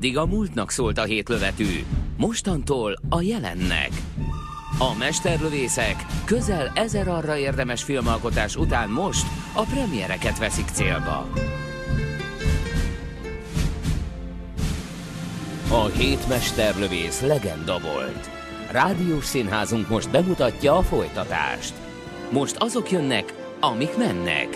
Eddig a múltnak szólt a hétlövetű, mostantól a jelennek. A mesterlövészek közel ezer arra érdemes filmalkotás után most a premiereket veszik célba. A hét mesterlövész legenda volt. Rádiós színházunk most bemutatja a folytatást. Most azok jönnek, amik mennek.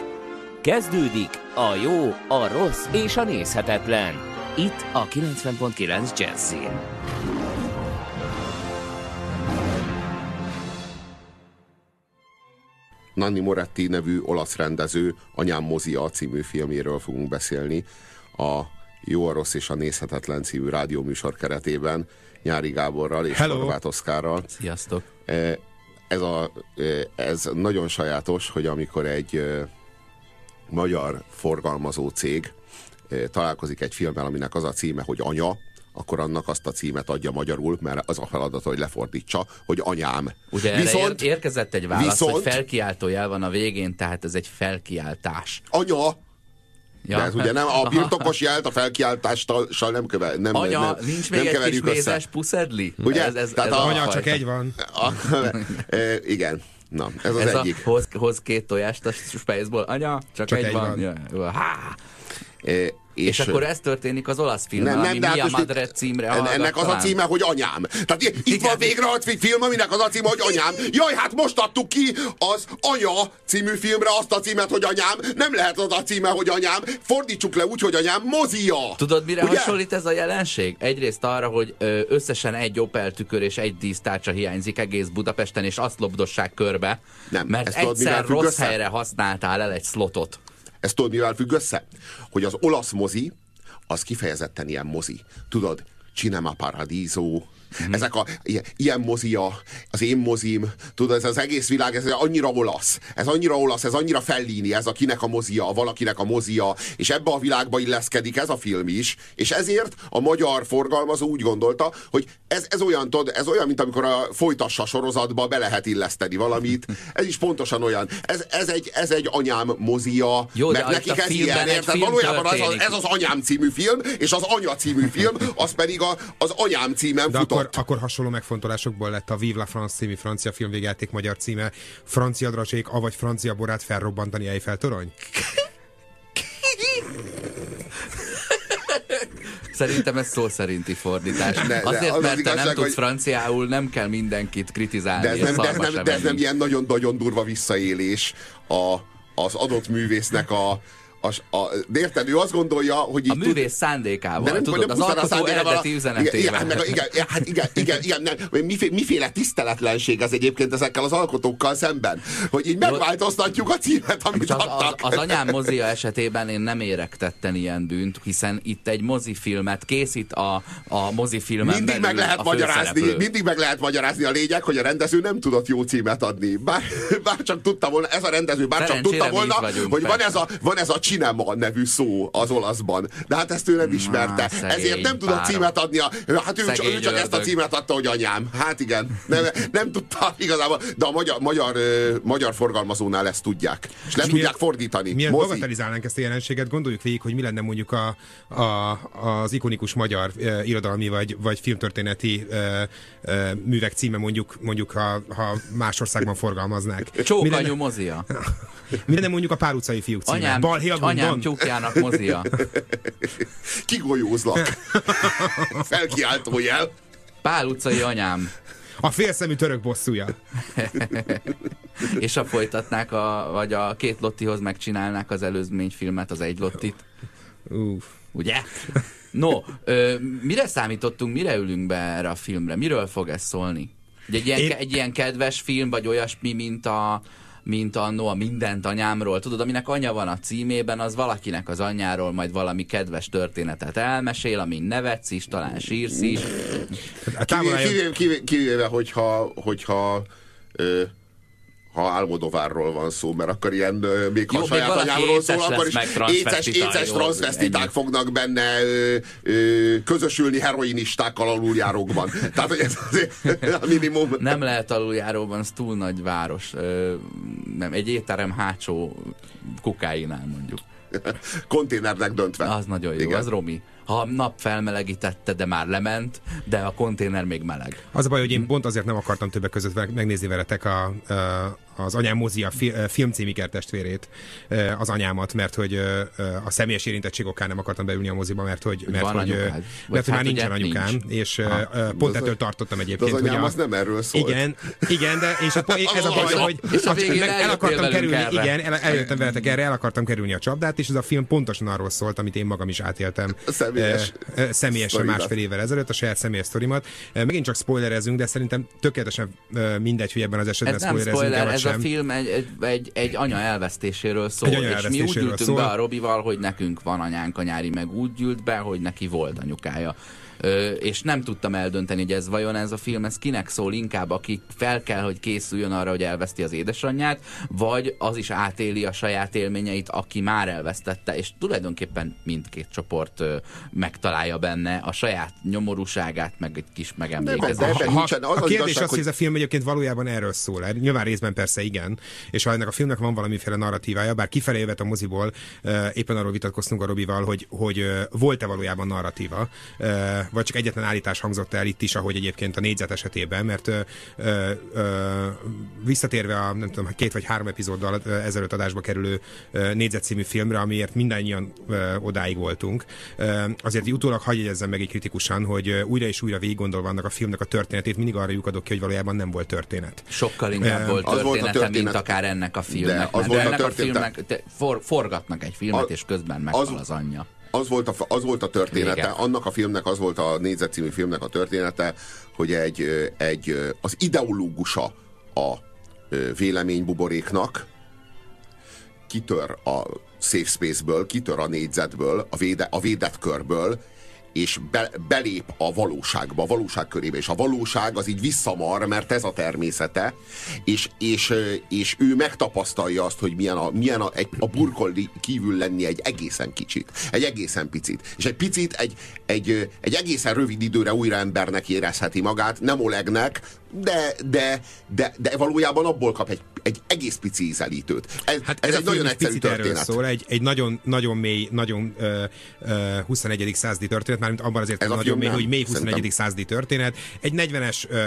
Kezdődik a jó, a rossz és a nézhetetlen. Itt a 90.9 Jazzin. Nanni Moretti nevű olasz rendező Anyám Mozia című filméről fogunk beszélni. A Jó, a Rossz és a Nézhetetlen című rádióműsor keretében Nyári Gáborral és Hello. Horváth Oszkárral. Sziasztok! E, Ez, a, e, ez nagyon sajátos, hogy amikor egy e, magyar forgalmazó cég találkozik egy filmmel, aminek az a címe, hogy Anya, akkor annak azt a címet adja magyarul, mert az a feladat, hogy lefordítsa, hogy anyám. Ugye erre viszont ér- érkezett egy válasz, viszont- hogy felkiáltó jel van a végén, tehát ez egy felkiáltás. anya, Ja? De ez ugye nem, a birtokos jelt a felkiáltással nem, köve, nem, Anya, nem, nincs nem még egy kis össze. mézes puszedli? Ugye? Ez, ez, Tehát ez a- a Anya, csak egy van. A, e, igen, na, ez az Ez egyik. a hoz, hoz két tojást a Spaceball. Anya, csak, Csak egy, egy van. van. Ja, há. E, És, akkor ez történik az olasz filmben, ami hát Mia most Madre itt- címre Ennek az a címe, hogy anyám. Tehát itt van végre a fi- film, aminek az a címe, hogy anyám. Jaj, hát most adtuk ki az Anya című filmre azt a címet, hogy anyám. Nem lehet az a címe, hogy anyám. Fordítsuk le úgy, hogy anyám mozia. Tudod, mire Ugye? hasonlít ez a jelenség? Egyrészt arra, hogy összesen egy Opel tükör és egy dísztárcsa hiányzik egész Budapesten, és azt lobdossák körbe, Nem, mert tudod, egyszer függ rossz össze? helyre használtál el egy slotot. Ez tudod, mivel függ össze? Hogy az olasz mozi, az kifejezetten ilyen mozi. Tudod, Cinema Paradiso, Mhm. Ezek a, ilyen, ilyen mozia, az én mozim, tudod, ez az egész világ, ez annyira olasz, ez annyira olasz, ez annyira fellíni, ez a kinek a mozia, a valakinek a mozia, és ebbe a világba illeszkedik ez a film is, és ezért a magyar forgalmazó úgy gondolta, hogy ez, ez olyan, tudod, ez olyan, mint amikor a folytassa sorozatba be lehet illeszteni valamit, ez is pontosan olyan. Ez, ez, egy, ez egy anyám mozia, Jó, mert nekik ez ilyen, érted? Valójában az, történik. ez az anyám című film, és az anya című film, az pedig a, az anyám címen De futott. Akkor, akkor hasonló megfontolásokból lett a Vive la France című francia filmvégjáték magyar címe Francia dracsék, avagy francia borát felrobbantani Eiffel torony? Szerintem ez szó szerinti fordítás. de Azért, az az mert te igazság, nem tudsz hogy- franciául, nem kell mindenkit kritizálni. De ez és nem, de ez nem, de ez nem ilyen nagyon-nagyon durva visszaélés a, az adott művésznek a, a, a, de érted, ő azt gondolja, hogy A művész szándékával, tudod, az pusztán a alkotó eredeti üzenetével. igen, igen, igen, hát igen, igen, igen nem, miféle, miféle tiszteletlenség ez egyébként ezekkel az alkotókkal szemben, hogy így megváltoztatjuk a címet, amit az, az, adtak. az anyám mozia esetében én nem érek tetten ilyen bűnt, hiszen itt egy mozifilmet készít a, a mozifilmen Mindig meg lehet a magyarázni, mindig meg lehet magyarázni a lényeg, hogy a rendező nem tudott jó címet adni. Bár, bár csak tudta volna, ez a rendező bár csak tudta volna, vagyunk, hogy van ez, a, van ez a Cinema nevű szó az olaszban. De hát ezt ő nem ismerte. szegény Ezért nem tudott párom. címet adni. A, hát ő, csak, ő csak ezt a címet adta, hogy anyám. Hát igen, nem, nem tudta igazából. De a magyar, magyar, magyar forgalmazónál ezt tudják. És le tudják miért- fordítani. Miért Mozi. bagatelizálnánk ezt a jelenséget? Gondoljuk végig, hogy mi lenne mondjuk a, a, az ikonikus magyar e, irodalmi vagy, vagy filmtörténeti e, e, művek címe mondjuk, mondjuk ha, ha más országban forgalmaznák. Mi Csókanyú lenne, mozia. mi lenne mondjuk a pár utcai fiúk címe? Anyám, Balhél anyám Gundon? tyúkjának mozia. Kigolyózlak. Felkiáltó jel. Pál utcai anyám. A félszemű török bosszúja. És ha folytatnák, a, vagy a két Lottihoz megcsinálnák az előzményfilmet, az egy Lottit. Uff. Ugye? No, ö, mire számítottunk, mire ülünk be erre a filmre? Miről fog ez szólni? Egy, ilyen, Én... egy ilyen kedves film, vagy olyasmi, mint a mint annó a mindent anyámról, tudod, aminek anya van a címében, az valakinek az anyjáról majd valami kedves történetet elmesél, amin nevetsz is, talán sírsz is. Kivéve, álljon- kivéve, kivéve, kivéve hogyha, hogyha ö, ha Almodovárról van szó, mert akkor ilyen, még ha Jó, még saját anyámról szól, akkor is éces, éces ennyi. fognak benne ö, ö, közösülni heroinistákkal aluljárókban. Tehát, hogy ez azért a minimum. Nem lehet aluljáróban, ez túl nagy város. Ö, nem, egy étterem hátsó kukáinál mondjuk. Konténernek döntve. Az nagyon jó, Igen. Az Romi. ha a nap felmelegítette, de már lement, de a konténer még meleg. Az a baj, hogy én pont azért nem akartam többek között megnézni veletek a az anyám mozi a fi, filmcím testvérét, az anyámat, mert hogy a személyes érintettség okán nem akartam beülni a moziba, mert hogy, mert, hogy, mert, mert, hogy már nincsen anyukám, nincs. és ha. pont ettől tartottam egyébként. De az anyám hogy a, az nem erről szól. Igen, igen, de és a, ez a baj, hogy és a meg el akartam kerülni, erre. igen, el, eljöttem veletek erre, el akartam kerülni a csapdát, és ez a film pontosan arról szólt, amit én magam is átéltem. Személyes. Személyesen másfél évvel ezelőtt, a saját személyes sztorimat. Megint csak spoilerezünk, de szerintem tökéletesen mindegy, hogy ebben az esetben spoilerezünk ez a film egy, egy, egy, egy anya elvesztéséről szól, egy anya és mi úgy ültünk szól. be a Robival, hogy nekünk van anyánk a nyári, meg úgy ült be, hogy neki volt anyukája. És nem tudtam eldönteni, hogy ez vajon ez a film, ez kinek szól inkább, aki fel kell, hogy készüljön arra, hogy elveszti az édesanyját, vagy az is átéli a saját élményeit, aki már elvesztette, és tulajdonképpen mindkét csoport megtalálja benne a saját nyomorúságát, meg egy kis megemlékezést. Ha, ha, a kérdés igazság, az, hogy ez a film egyébként valójában erről szól. Nyilván részben persze igen, és ha ennek a filmnek van valamiféle narratívája, bár kifelé jövet a moziból, éppen arról vitatkoztunk a Robival, hogy, hogy volt-e valójában narratíva, vagy csak egyetlen állítás hangzott el itt is, ahogy egyébként a négyzet esetében, mert ö, ö, ö, visszatérve a nem tudom, két vagy három epizóddal ezelőtt adásba kerülő négyzet című filmre, amiért mindannyian ö, odáig voltunk, ö, azért utólag hagyj jegyezzem meg egy kritikusan, hogy újra és újra végig gondolva annak a filmnek a történetét, mindig arra lyukadok ki, hogy valójában nem volt történet. Sokkal inkább volt története, volt a történet, mint akár ennek a filmnek. De, az de volt ennek a, a filmnek for, forgatnak egy filmet, a, és közben meghal az, az anyja az volt, a, az volt a története, Igen. annak a filmnek az volt a négyzet című filmnek a története, hogy egy, egy az ideológusa a véleménybuboréknak kitör a safe space-ből, kitör a négyzetből, a, véde, a védett körből, és be, belép a valóságba, a valóság körébe, és a valóság az így visszamar, mert ez a természete, és, és, és ő megtapasztalja azt, hogy milyen a, milyen a, egy, a burkol kívül lenni egy egészen kicsit, egy egészen picit, és egy picit egy, egy, egy egészen rövid időre újra embernek érezheti magát, nem Olegnek, de, de, de, de valójában abból kap egy, egy egész pici ízelítőt. Ez, hát ez, ez egy nagyon egyszerű történet. Szól, egy, egy nagyon, nagyon mély, nagyon uh, uh, 21. századi történet, mármint abban azért ez nagyon mély, hogy mély 21. Szerintem. századi történet. Egy 40-es, uh,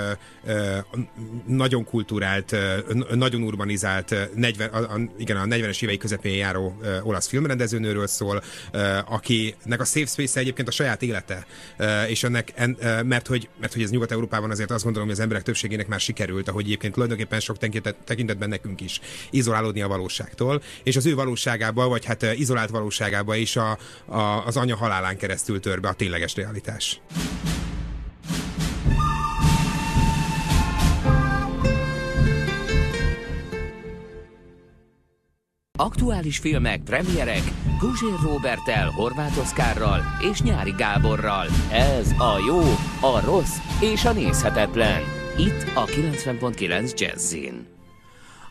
uh, nagyon kulturált, uh, nagyon urbanizált, uh, 40, a, a, igen, a 40-es évei közepén járó uh, olasz filmrendezőnőről szól, uh, akinek a Safe Space egyébként a saját élete, uh, és ennek, en, uh, mert, hogy, mert hogy ez Nyugat-Európában azért azt gondolom, hogy az emberek több többségének már sikerült, ahogy egyébként tulajdonképpen sok tekintetben nekünk is izolálódni a valóságtól, és az ő valóságába, vagy hát izolált valóságába is a, a, az anya halálán keresztül tör be a tényleges realitás. Aktuális filmek, premierek Guzsér Robertel, Horváth Oszkárral és Nyári Gáborral. Ez a jó, a rossz és a nézhetetlen. Itt a 90.9 Jazzin.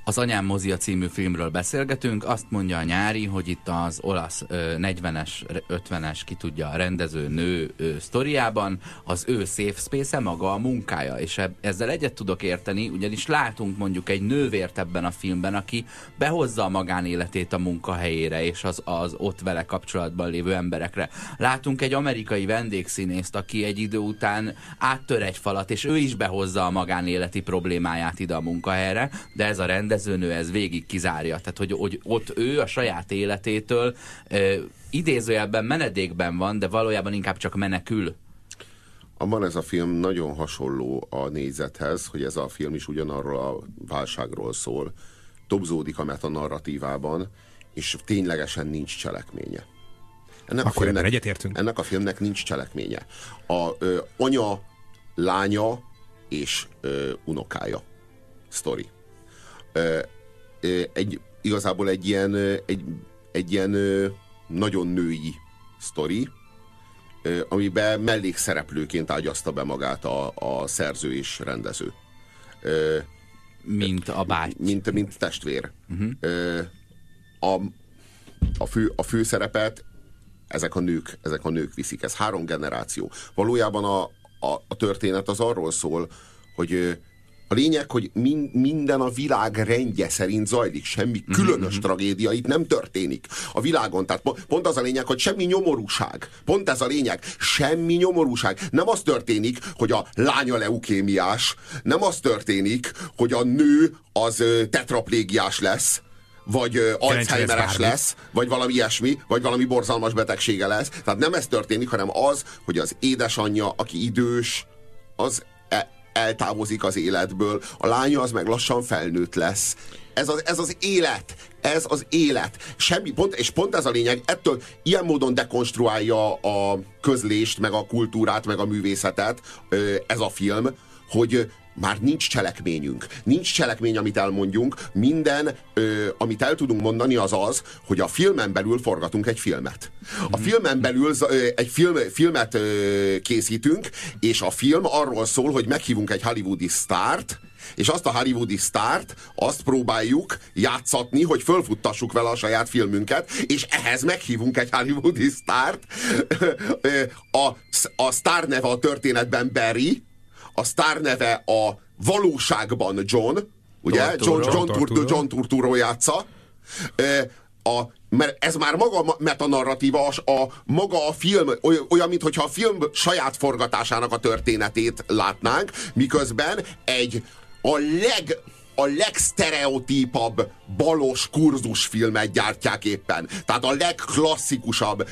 Az Anyám mozia című filmről beszélgetünk. Azt mondja a nyári, hogy itt az olasz 40-es, 50-es, ki tudja, a rendező nő sztoriában az ő safe space-e maga a munkája. És ezzel egyet tudok érteni, ugyanis látunk mondjuk egy nővért ebben a filmben, aki behozza a magánéletét a munkahelyére és az, az ott vele kapcsolatban lévő emberekre. Látunk egy amerikai vendégszínészt, aki egy idő után áttör egy falat, és ő is behozza a magánéleti problémáját ide a munkahelyre, de ez a rendező rendezőnő ez végig kizárja. Tehát, hogy, hogy ott ő a saját életétől ö, idézőjelben menedékben van, de valójában inkább csak menekül. Abban ez a film nagyon hasonló a nézethez, hogy ez a film is ugyanarról a válságról szól. Dobzódik a metanarratívában, és ténylegesen nincs cselekménye. Ennek Akkor a filmnek, egyetértünk. Ennek a filmnek nincs cselekménye. A ö, anya, lánya és ö, unokája sztori egy, igazából egy ilyen, egy, egy ilyen nagyon női sztori, amiben mellékszereplőként ágyazta be magát a, a szerző és rendező. Mint a báty. Mint, mint testvér. Uh-huh. A, a, fő, a főszerepet ezek a nők, ezek a nők viszik. Ez három generáció. Valójában a, a, a történet az arról szól, hogy A lényeg, hogy min, minden a világ rendje szerint zajlik, semmi különös mm-hmm. tragédia itt nem történik a világon. Tehát pont az a lényeg, hogy semmi nyomorúság. Pont ez a lényeg. Semmi nyomorúság. Nem az történik, hogy a lánya leukémiás, nem az történik, hogy a nő az tetraplégiás lesz, vagy Alzheimeres lesz, vagy valami ilyesmi, vagy valami borzalmas betegsége lesz. Tehát nem ez történik, hanem az, hogy az édesanyja, aki idős, az eltávozik az életből, a lánya az meg lassan felnőtt lesz. Ez az, ez az élet, ez az élet. Semmi, pont, és pont ez a lényeg, ettől ilyen módon dekonstruálja a közlést, meg a kultúrát, meg a művészetet ez a film, hogy már nincs cselekményünk. Nincs cselekmény, amit elmondjunk. Minden, ö, amit el tudunk mondani, az az, hogy a filmen belül forgatunk egy filmet. A filmen belül ö, egy film, filmet ö, készítünk, és a film arról szól, hogy meghívunk egy hollywoodi sztárt, és azt a hollywoodi sztárt, azt próbáljuk játszatni, hogy fölfuttassuk vele a saját filmünket, és ehhez meghívunk egy hollywoodi sztárt. A, a sztár neve a történetben Barry, a sztár neve a valóságban John, ugye? John, John, Turturro. John Turturro játsza. A, mert ez már maga a metanarratíva, a, maga a film olyan, mintha a film saját forgatásának a történetét látnánk, miközben egy a leg a legsztereotípabb balos kurzusfilmet gyártják éppen. Tehát a legklasszikusabb,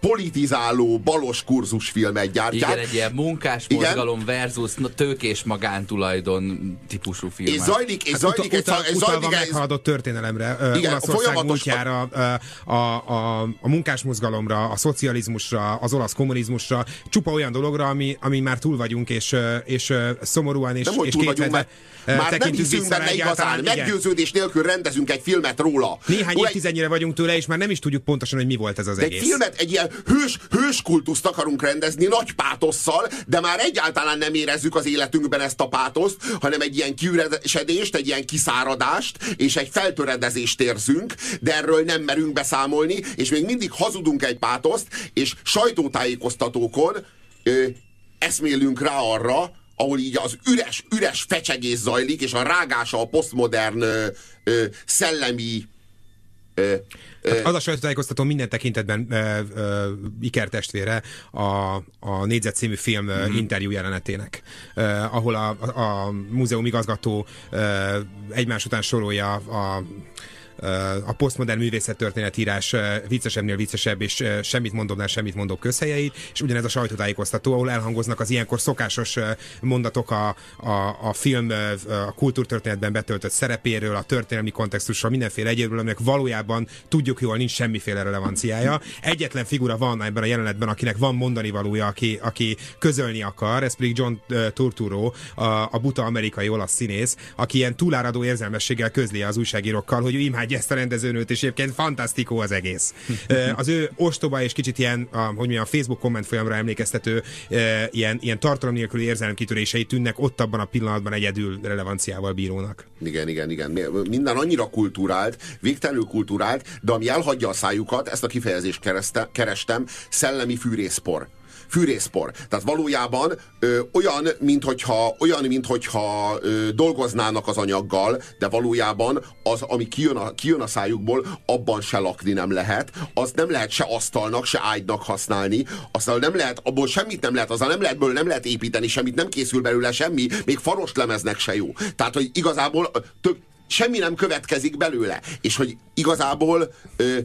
politizáló balos kurzusfilmet gyártják. Igen, egy ilyen munkás mozgalom Igen. versus tőkés magántulajdon típusú film. És zajlik, és hát zajlik, utal, utal, egy, zajlik meghaladott történelemre. Igen, Olaszország múltjára, a, a, a munkásmozgalomra, a szocializmusra, az olasz kommunizmusra, csupa olyan dologra, ami, ami már túl vagyunk, és, és szomorúan és, és túl vagyunk, mert benne igazán. Igen. Meggyőződés nélkül rendezünk egy filmet róla. Néhány évtizednyire vagyunk tőle, és már nem is tudjuk pontosan, hogy mi volt ez az de egész. Egy filmet, egy ilyen hős, hős kultuszt akarunk rendezni, nagy pátosszal, de már egyáltalán nem érezzük az életünkben ezt a pátoszt, hanem egy ilyen kiüresedést, egy ilyen kiszáradást, és egy feltöredezést érzünk, de erről nem merünk beszámolni, és még mindig hazudunk egy pátoszt, és sajtótájékoztatókon ö, eszmélünk rá arra, ahol így az üres, üres fecsegés zajlik, és a rágása a posztmodern ö, szellemi ö, Hát az a sajtótájékoztató minden tekintetben ö, ö, ikertestvére a, a Négyzet című film mm-hmm. interjú jelenetének, ö, ahol a, a, a múzeum igazgató ö, egymás után sorolja a a posztmodern művészettörténet írás viccesebbnél viccesebb és semmit mondóbbnál semmit mondóbb közhelyeit, és ugyanez a sajtótájékoztató, ahol elhangoznak az ilyenkor szokásos mondatok a, a, a film a kultúrtörténetben betöltött szerepéről, a történelmi kontextusról, mindenféle egyébről, aminek valójában tudjuk jól nincs semmiféle relevanciája. Egyetlen figura van ebben a jelenetben, akinek van mondani valója, aki, aki közölni akar, ez pedig John Turturro, a, a buta amerikai olasz színész, aki ilyen túláradó érzelmességgel közli az újságírókkal, hogy ő imádja ezt a rendezőnőt, és egyébként fantasztikó az egész. az ő ostoba és kicsit ilyen, a, hogy mi a Facebook komment folyamra emlékeztető, ilyen, ilyen tartalom nélküli érzelemkitörései tűnnek ott abban a pillanatban egyedül relevanciával bírónak. Igen, igen, igen. Minden annyira kulturált, végtelenül kulturált, de ami elhagyja a szájukat, ezt a kifejezést kerestem, szellemi fűrészpor fűrészpor. Tehát valójában ö, olyan, minthogyha, olyan, minthogyha ö, dolgoznának az anyaggal, de valójában az, ami kijön a, kijön a szájukból, abban se lakni nem lehet. Az nem lehet se asztalnak, se ágynak használni. Aztán nem lehet, abból semmit nem lehet, azzal nem lehet, belőle, nem lehet építeni semmit, nem készül belőle semmi, még faros lemeznek se jó. Tehát, hogy igazából tök, semmi nem következik belőle. És hogy igazából ö,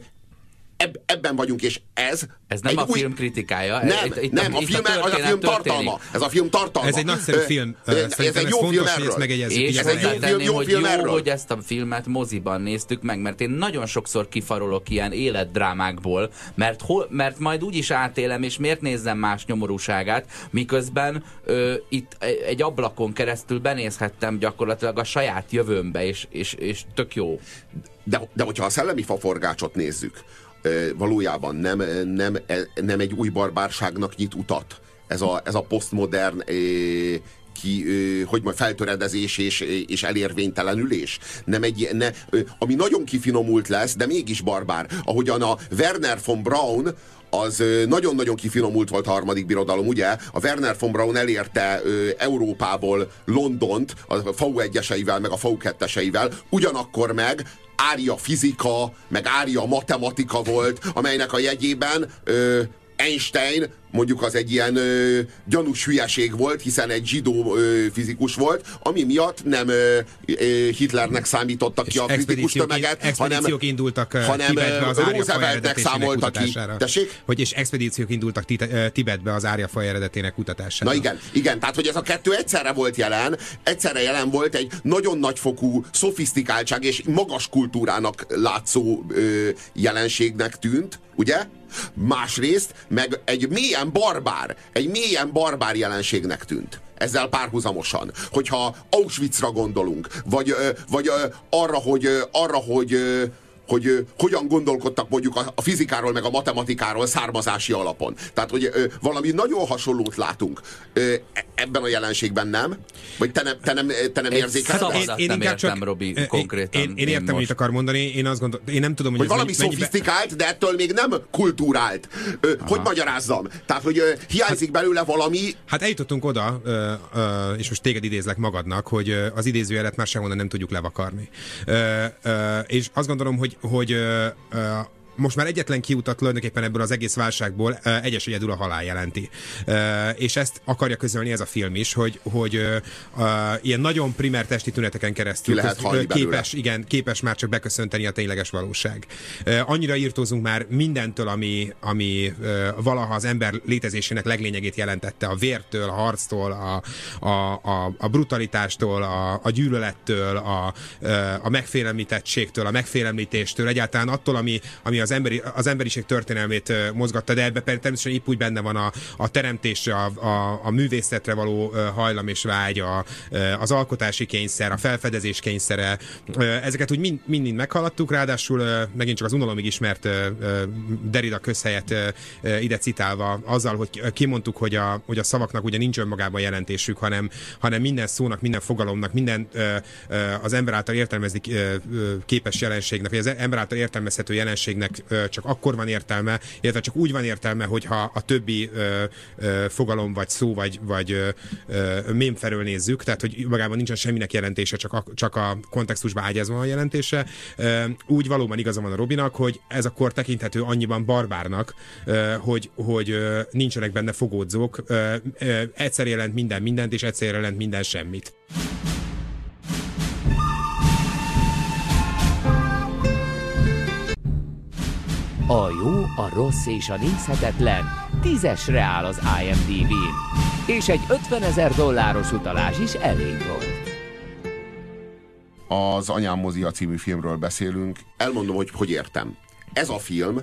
eb, ebben vagyunk, és ez... Ez nem a új... film kritikája. Nem, itt, itt nem a, a film, a, a film tartalma. Ez a film tartalma. Ez egy nagyszerű film. Ez, ez egy jó film erről. És ez egy jó film, jó hogy film jó, erről. hogy ezt a filmet moziban néztük meg, mert én nagyon sokszor kifarolok ilyen életdrámákból, mert, hol, mert majd úgy is átélem, és miért nézzem más nyomorúságát, miközben ö, itt egy ablakon keresztül benézhettem gyakorlatilag a saját jövőmbe, és, és, és tök jó. De, de hogyha a szellemi faforgácsot nézzük, valójában nem, nem, nem egy új barbárságnak nyit utat. Ez a, ez a posztmodern ki, hogy majd feltöredezés és, és elérvénytelenülés. Nem egy, ne, ami nagyon kifinomult lesz, de mégis barbár. Ahogyan a Werner von Braun az nagyon-nagyon kifinomult volt a harmadik birodalom, ugye? A Werner von Braun elérte ö, Európából Londont a FAU egyeseivel, meg a FAU ketteseivel, ugyanakkor meg ária fizika, meg ária matematika volt, amelynek a jegyében ö, Einstein mondjuk az egy ilyen ö, gyanús hülyeség volt, hiszen egy zsidó ö, fizikus volt, ami miatt nem ö, ö, Hitlernek számítottak ki a fizikus tömeget, hanem, indultak hanem Rooseveltnek számoltak ki. Tessék? Hogy és expedíciók indultak Tibetbe az árjafaj eredetének kutatására. Na igen, igen, tehát hogy ez a kettő egyszerre volt jelen, egyszerre jelen volt egy nagyon nagyfokú szofisztikáltság és magas kultúrának látszó ö, jelenségnek tűnt, ugye? Másrészt meg egy mélyen barbár, egy mélyen barbár jelenségnek tűnt ezzel párhuzamosan. Hogyha Auschwitzra gondolunk, vagy, vagy arra, hogy, arra, hogy hogy ö, hogyan gondolkodtak mondjuk a, a fizikáról, meg a matematikáról származási alapon. Tehát, hogy ö, valami nagyon hasonlót látunk ö, e, ebben a jelenségben, nem? Vagy te nem, te nem, te nem érzékeled? Hát, én, én, nem értem, csak, Robi, konkrétan. Én, én, én értem, mit akar mondani, én azt gondolom, én nem tudom, hogy, hogy valami mennyibe... szofisztikált, de ettől még nem kulturált. Ö, hogy magyarázzam? Tehát, hogy ö, hiányzik belőle valami... Hát eljutottunk oda, ö, ö, és most téged idézlek magadnak, hogy az idézőjelet már sehonnan nem tudjuk levakarni. Ö, ö, és azt gondolom, hogy hogy ö, ö, most már egyetlen kiutat tulajdonképpen ebből az egész válságból egyes egyedül a halál jelenti. És ezt akarja közölni ez a film is, hogy, hogy ilyen nagyon primer testi tüneteken keresztül lehet képes, igen, képes már csak beköszönteni a tényleges valóság. Annyira írtózunk már mindentől, ami, ami valaha az ember létezésének leglényegét jelentette, a vértől, a harctól, a, a, a, a brutalitástól, a, a gyűlölettől, a, a megfélemlítettségtől, a megfélemlítéstől, egyáltalán attól, ami, ami az az, emberi, az emberiség történelmét mozgatta, de ebben természetesen épp úgy benne van a, a teremtésre, a, a, a művészetre való hajlam és vágy, a, az alkotási kényszer, a felfedezés kényszere. Ezeket úgy mind, mind, mind meghaladtuk, ráadásul megint csak az unalomig ismert Derrida közhelyet ide citálva, azzal, hogy kimondtuk, hogy a, hogy a szavaknak ugye nincs önmagában jelentésük, hanem, hanem minden szónak, minden fogalomnak, minden az ember által értelmezni képes jelenségnek, vagy az ember által értelmezhető jelenségnek csak akkor van értelme, illetve csak úgy van értelme, hogyha a többi ö, ö, fogalom, vagy szó, vagy, vagy ö, ö, mém felől nézzük, tehát hogy magában nincsen semminek jelentése, csak a, csak a kontextusban ágyazva a jelentése. Ö, úgy valóban igaza van a Robinak, hogy ez a kor tekinthető annyiban barbárnak, ö, hogy, hogy ö, nincsenek benne fogódzók, ö, ö, egyszer jelent minden mindent, és egyszer jelent minden semmit. A jó, a rossz és a nézhetetlen tízesre áll az IMDb-n, és egy 50 ezer dolláros utalás is elég volt. Az Anyám Mozia című filmről beszélünk. Elmondom, hogy hogy értem. Ez a film,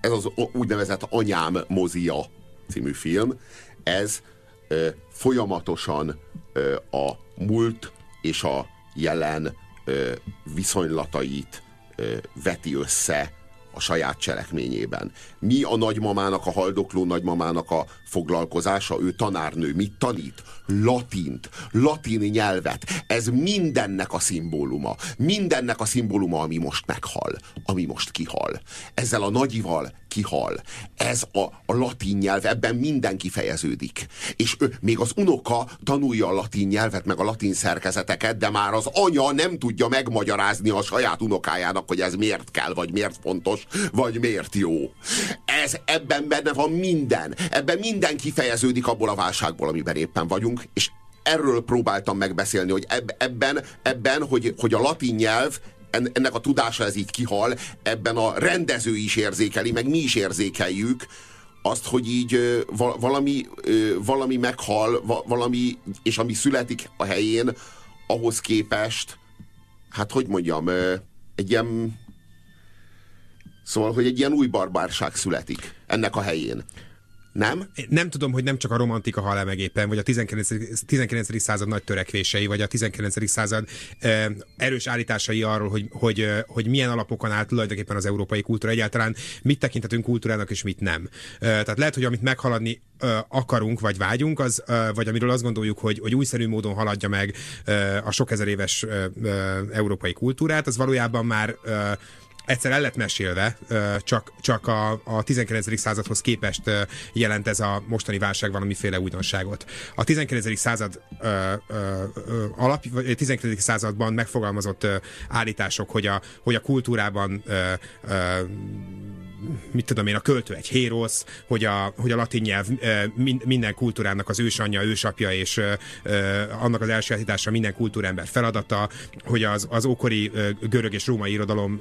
ez az úgynevezett Anyám Mozia című film, ez ö, folyamatosan ö, a múlt és a jelen ö, viszonylatait ö, veti össze a saját cselekményében. Mi a nagymamának, a haldokló nagymamának a foglalkozása? Ő tanárnő. Mit tanít? Latint. Latin nyelvet. Ez mindennek a szimbóluma. Mindennek a szimbóluma, ami most meghal. Ami most kihal. Ezzel a nagyival kihal. Ez a, a latin nyelv, ebben minden kifejeződik. És ő, még az unoka tanulja a latin nyelvet, meg a latin szerkezeteket, de már az anya nem tudja megmagyarázni a saját unokájának, hogy ez miért kell, vagy miért fontos, vagy miért jó. Ez ebben benne van minden. Ebben minden kifejeződik abból a válságból, amiben éppen vagyunk, és erről próbáltam megbeszélni, hogy ebben, ebben hogy, hogy a latin nyelv ennek a tudása ez így kihal, ebben a rendező is érzékeli, meg mi is érzékeljük, azt, hogy így valami, valami meghal, valami, és ami születik a helyén, ahhoz képest, hát hogy mondjam, egy ilyen, szóval, hogy egy ilyen új barbárság születik ennek a helyén. Nem? Nem tudom, hogy nem csak a romantika hal meg éppen, vagy a 19. 19. század nagy törekvései, vagy a 19. század eh, erős állításai arról, hogy, hogy, eh, hogy milyen alapokon áll tulajdonképpen az európai kultúra egyáltalán, mit tekinthetünk kultúrának és mit nem. Eh, tehát lehet, hogy amit meghaladni eh, akarunk, vagy vágyunk, az, eh, vagy amiről azt gondoljuk, hogy, hogy újszerű módon haladja meg eh, a sok ezer éves eh, eh, európai kultúrát, az valójában már eh, egyszer el lett mesélve, csak, csak a, a 19. századhoz képest jelent ez a mostani válság valamiféle újdonságot. A 19. század ö, ö, alap, 19. században megfogalmazott állítások, hogy a, hogy a kultúrában ö, ö, mit tudom én, a költő egy hérosz, hogy a, hogy a latin nyelv minden kultúrának az ősanyja, ősapja, és annak az elsajátítása minden kultúrember feladata, hogy az, az ókori görög és római irodalom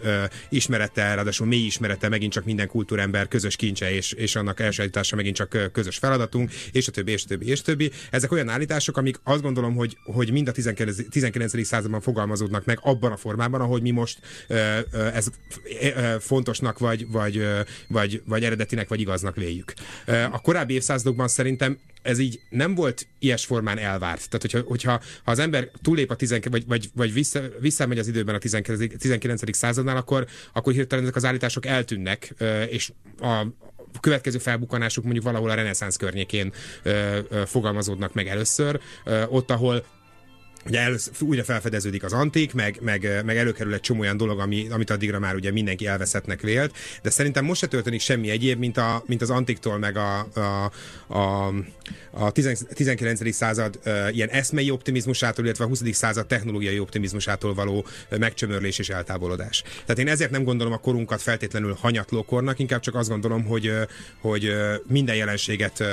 ismerete, ráadásul mély ismerete megint csak minden kultúrember közös kincse, és, és annak elsajátítása megint csak közös feladatunk, és a többi, és a többi, és a többi. Ezek olyan állítások, amik azt gondolom, hogy, hogy mind a 19. 19. században fogalmazódnak meg abban a formában, ahogy mi most ez fontosnak vagy, vagy vagy, vagy eredetinek, vagy igaznak véljük. A korábbi évszázadokban szerintem ez így nem volt ilyes formán elvárt. Tehát, hogyha, hogyha ha az ember túlép a 19, vagy, vagy, vagy vissza, visszamegy az időben a 19. 19. századnál, akkor, akkor hirtelen ezek az állítások eltűnnek, és a, következő felbukkanásuk mondjuk valahol a reneszánsz környékén ö, ö, fogalmazódnak meg először, ö, ott, ahol ugye először, újra felfedeződik az antik, meg, meg, meg előkerül egy csomó olyan dolog, ami, amit addigra már ugye mindenki elveszettnek vélt, de szerintem most se történik semmi egyéb, mint, a, mint az antiktól, meg a, a, a, a 19. század ilyen eszmei optimizmusától, illetve a 20. század technológiai optimizmusától való megcsömörlés és eltávolodás. Tehát én ezért nem gondolom a korunkat feltétlenül hanyatlókornak, inkább csak azt gondolom, hogy, hogy minden jelenséget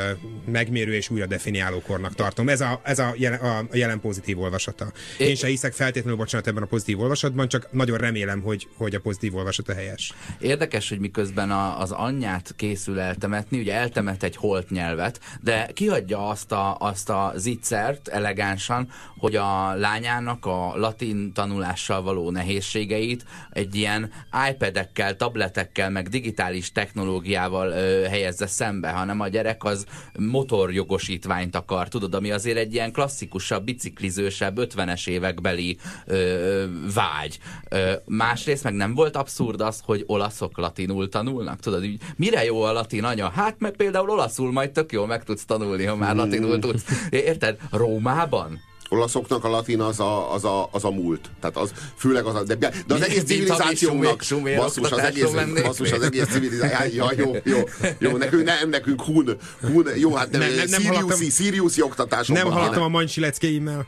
megmérő és újra definiáló kornak tartom. Ez a, ez a, jelen, a jelen pozitív olvasat olvasata. Én, se hiszek feltétlenül, bocsánat, ebben a pozitív olvasatban, csak nagyon remélem, hogy, hogy a pozitív olvasata helyes. Érdekes, hogy miközben a, az anyját készül eltemetni, ugye eltemet egy holt nyelvet, de kihagyja azt a, azt a zicsert elegánsan, hogy a lányának a latin tanulással való nehézségeit egy ilyen iPad-ekkel, tabletekkel, meg digitális technológiával ö, helyezze szembe, hanem a gyerek az motorjogosítványt akar, tudod, ami azért egy ilyen klasszikusabb, biciklizősebb, 50-es évekbeli ö, vágy. Ö, másrészt meg nem volt abszurd az, hogy olaszok latinul tanulnak? Tudod, így, mire jó a latin anya? Hát meg például olaszul majd tök jól meg tudsz tanulni, ha már latinul tudsz. Érted? Rómában? olaszoknak a latin az a, az a, az a múlt. Tehát az, főleg az a, de, de az egész civilizációnak, basszus, az egész, basszus, az egész civilizáció, ja, jó, jó, jó, nekünk, nem, nekünk hun, hun jó, hát nem, nem, nem Siriusi, Siriusi oktatásokban. Nem hallottam a mancsi leckeimmel.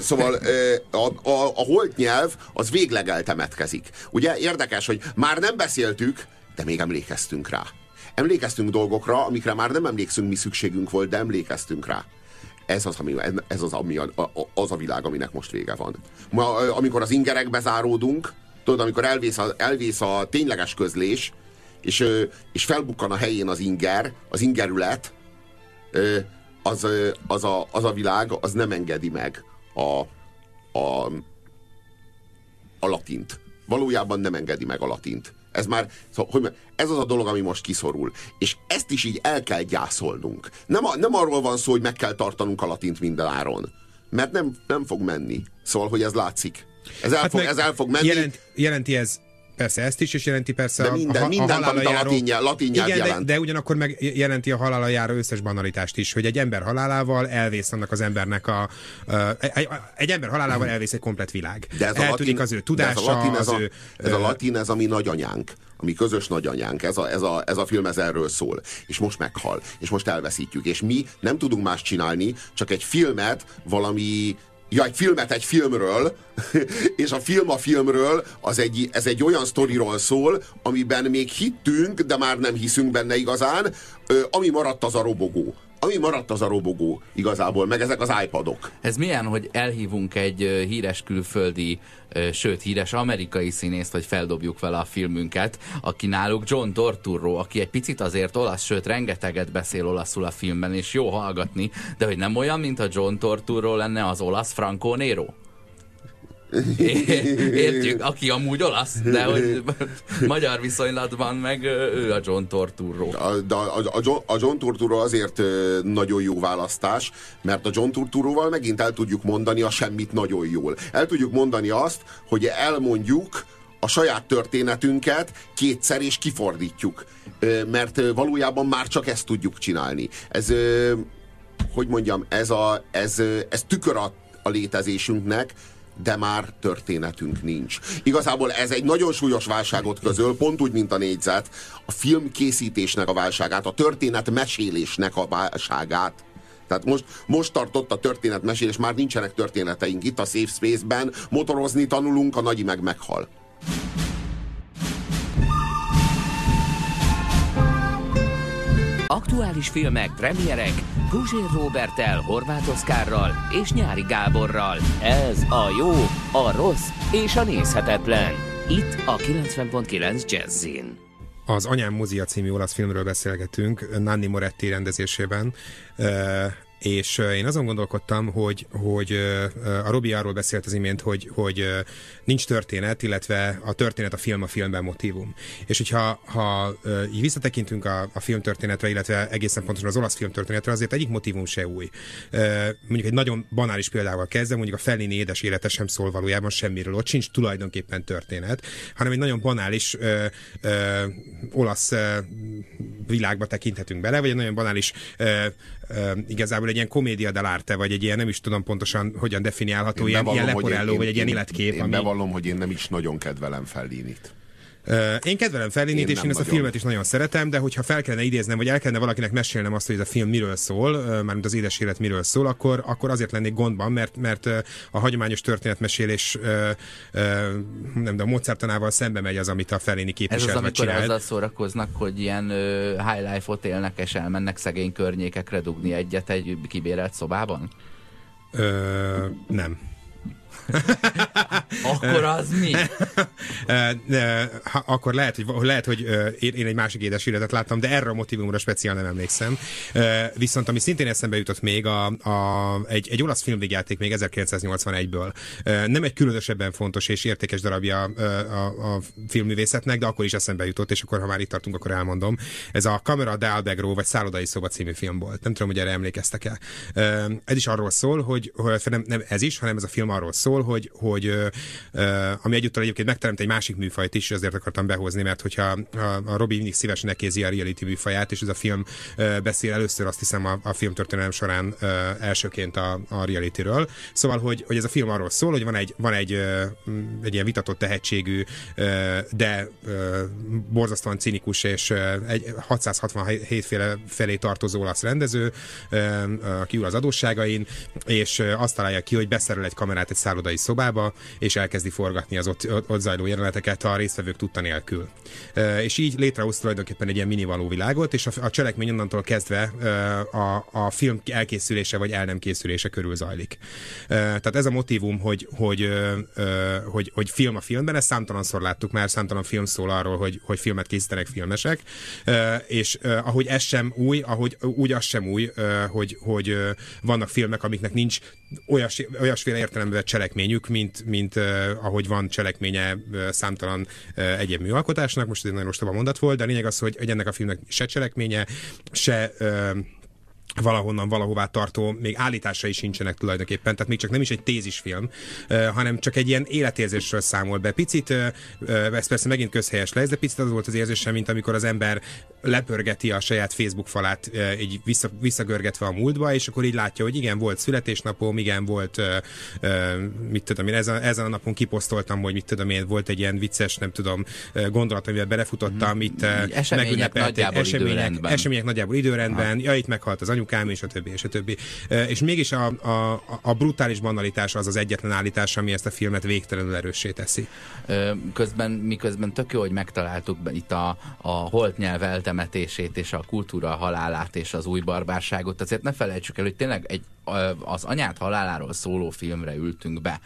Szóval a, a, a holt nyelv az végleg eltemetkezik. Ugye érdekes, hogy már nem beszéltük, de még emlékeztünk rá. Emlékeztünk dolgokra, amikre már nem emlékszünk, mi szükségünk volt, de emlékeztünk rá ez az, ami, ez az, ami a, a, az a világ, aminek most vége van. Ma, amikor az ingerekbe záródunk, tudod, amikor elvész a, elvész a tényleges közlés, és, és felbukkan a helyén az inger, az ingerület, az, az, a, az a világ, az nem engedi meg a, a, a latint. Valójában nem engedi meg a latint. Ez már, szóval, hogy ez az a dolog, ami most kiszorul. És ezt is így el kell gyászolnunk. Nem, a, nem arról van szó, hogy meg kell tartanunk a latint minden áron. Mert nem, nem fog menni. Szóval, hogy ez látszik. Ez el, hát fog, ez el fog menni. Jelent, jelenti ez persze ezt is, és jelenti persze de minden, a, a, minden, a, a latin, nyelv, latin nyelv igen, jelent. De, de ugyanakkor meg jelenti a halála járó összes banalitást is, hogy egy ember halálával elvész annak az embernek a... a egy, egy ember halálával elvész egy komplet világ. De ez a latin, az ő tudása, ez a latin, ez a, ő, ez a latin, ez a mi nagyanyánk ami közös nagyanyánk, ez a, ez, a, ez a film ez erről szól, és most meghal, és most elveszítjük, és mi nem tudunk más csinálni, csak egy filmet valami ja, egy filmet egy filmről, és a film a filmről, az egy, ez egy olyan sztoriról szól, amiben még hittünk, de már nem hiszünk benne igazán, ami maradt az a robogó ami maradt az a robogó igazából, meg ezek az iPadok. Ez milyen, hogy elhívunk egy híres külföldi, sőt híres amerikai színészt, hogy feldobjuk vele a filmünket, aki náluk John Torturro, aki egy picit azért olasz, sőt rengeteget beszél olaszul a filmben, és jó hallgatni, de hogy nem olyan, mint a John Torturro lenne az olasz Franco Nero? Értjük, aki amúgy olasz, de hogy magyar viszonylatban meg ő a John Torturro. A, a, a, John, a John Turturro azért nagyon jó választás, mert a John Turturroval megint el tudjuk mondani a semmit nagyon jól. El tudjuk mondani azt, hogy elmondjuk a saját történetünket kétszer és kifordítjuk. Mert valójában már csak ezt tudjuk csinálni. Ez, hogy mondjam, ez, a, ez, ez tükör a, a létezésünknek, de már történetünk nincs. Igazából ez egy nagyon súlyos válságot közöl, pont úgy, mint a négyzet, a filmkészítésnek a válságát, a történet mesélésnek a válságát. Tehát most, most tartott a történetmesélés, már nincsenek történeteink. Itt a Safe Space-ben motorozni tanulunk, a nagyi meg meghal. Aktuális filmek, premierek, Guzsér Robertel, Horváth Oszkárral és Nyári Gáborral. Ez a jó, a rossz és a nézhetetlen. Itt a 90.9 Jazzin. Az Anyám Muzia című olasz filmről beszélgetünk, Nanni Moretti rendezésében és én azon gondolkodtam, hogy, hogy a Robi arról beszélt az imént, hogy, hogy nincs történet, illetve a történet a film a filmben motivum. És hogyha ha így visszatekintünk a, a filmtörténetre, illetve egészen pontosan az olasz filmtörténetre, azért egyik motivum se új. Mondjuk egy nagyon banális példával kezdve, mondjuk a Fellini édes élete sem szól valójában semmiről, ott sincs tulajdonképpen történet, hanem egy nagyon banális ö, ö, olasz ö, világba tekinthetünk bele, vagy egy nagyon banális ö, ö, igazából egy ilyen komédia dell'arte, vagy egy ilyen nem is tudom pontosan hogyan definiálható, ilyen, ilyen leporelló, vagy egy ilyen életkép. Én, én ami... bevallom, hogy én nem is nagyon kedvelem Fellinit. Én kedvelem Fellinit, és én ezt nagyon. a filmet is nagyon szeretem, de hogyha fel kellene idéznem, vagy el kellene valakinek mesélnem azt, hogy ez a film miről szól, mármint az édes élet miről szól, akkor, akkor azért lennék gondban, mert, mert a hagyományos történetmesélés nem de a Mozartanával szembe megy az, amit a Fellini képvisel. Ez az, amikor csinált. azzal szórakoznak, hogy ilyen high life-ot élnek, és elmennek szegény környékekre dugni egyet egy kibérelt szobában? Ö, nem. Akkor az mi? Akkor lehet, hogy, lehet, hogy én egy másik édes életet láttam, de erre a motivumra speciál nem emlékszem. Viszont ami szintén eszembe jutott még, a, a, egy, egy olasz filmvégjáték még 1981-ből. Nem egy különösebben fontos és értékes darabja a, a, a filmművészetnek, de akkor is eszembe jutott, és akkor, ha már itt tartunk, akkor elmondom. Ez a Camera de Albergo, vagy Szállodai Szoba című film volt. Nem tudom, hogy erre emlékeztek-e. Ez is arról szól, hogy nem, nem ez is, hanem ez a film arról szól, szól, hogy, hogy ami egyúttal egyébként megteremt egy másik műfajt is, ezért akartam behozni, mert hogyha a, a Robi mindig szívesen nekézi a reality műfaját, és ez a film beszél először azt hiszem a, a filmtörténelem során elsőként a, a realityről. Szóval, hogy, hogy ez a film arról szól, hogy van egy, van egy, egy ilyen vitatott tehetségű, de borzasztóan cinikus és egy 667 féle felé tartozó olasz rendező, aki ül az adósságain, és azt találja ki, hogy beszerel egy kamerát egy szállodai irodai szobába, és elkezdi forgatni az ott, ott zajló jeleneteket a résztvevők tudta nélkül. És így létrehoz tulajdonképpen egy ilyen mini való világot, és a, a cselekmény onnantól kezdve a, a film elkészülése vagy el nem készülése körül zajlik. Tehát ez a motivum, hogy, hogy, hogy, hogy film a filmben, ezt számtalanszor láttuk már, számtalan film szól arról, hogy, hogy filmet készítenek filmesek, és ahogy ez sem új, ahogy úgy az sem új, hogy, hogy vannak filmek, amiknek nincs olyas, olyasféle értelemben cselekmény cselekményük, mint, mint uh, ahogy van cselekménye uh, számtalan uh, egyéb műalkotásnak. Most ez egy nagyon ostoba mondat volt, de a lényeg az, hogy ennek a filmnek se cselekménye, se uh, valahonnan valahová tartó, még állításai sincsenek tulajdonképpen, tehát még csak nem is egy tézisfilm, hanem csak egy ilyen életérzésről számol be. Picit, ez persze megint közhelyes lesz, de picit az volt az érzésem, mint amikor az ember lepörgeti a saját Facebook falát, így vissza, visszagörgetve a múltba, és akkor így látja, hogy igen, volt születésnapom, igen, volt, mit tudom én, ezen, ezen a napon kiposztoltam, hogy mit tudom én, volt egy ilyen vicces, nem tudom, gondolat, amivel belefutottam, mm, itt uh, megünnepelték események, események nagyjából időrendben, ha. ja, itt meghalt az anyukám, és a többi, és a többi. És mégis a, a, a brutális banalitás az az egyetlen állítás, ami ezt a filmet végtelenül erőssé teszi. Közben, miközben tök jó, hogy megtaláltuk itt a, a holt nyelv eltemetését, és a kultúra halálát, és az új barbárságot, azért ne felejtsük el, hogy tényleg egy az anyát haláláról szóló filmre ültünk be.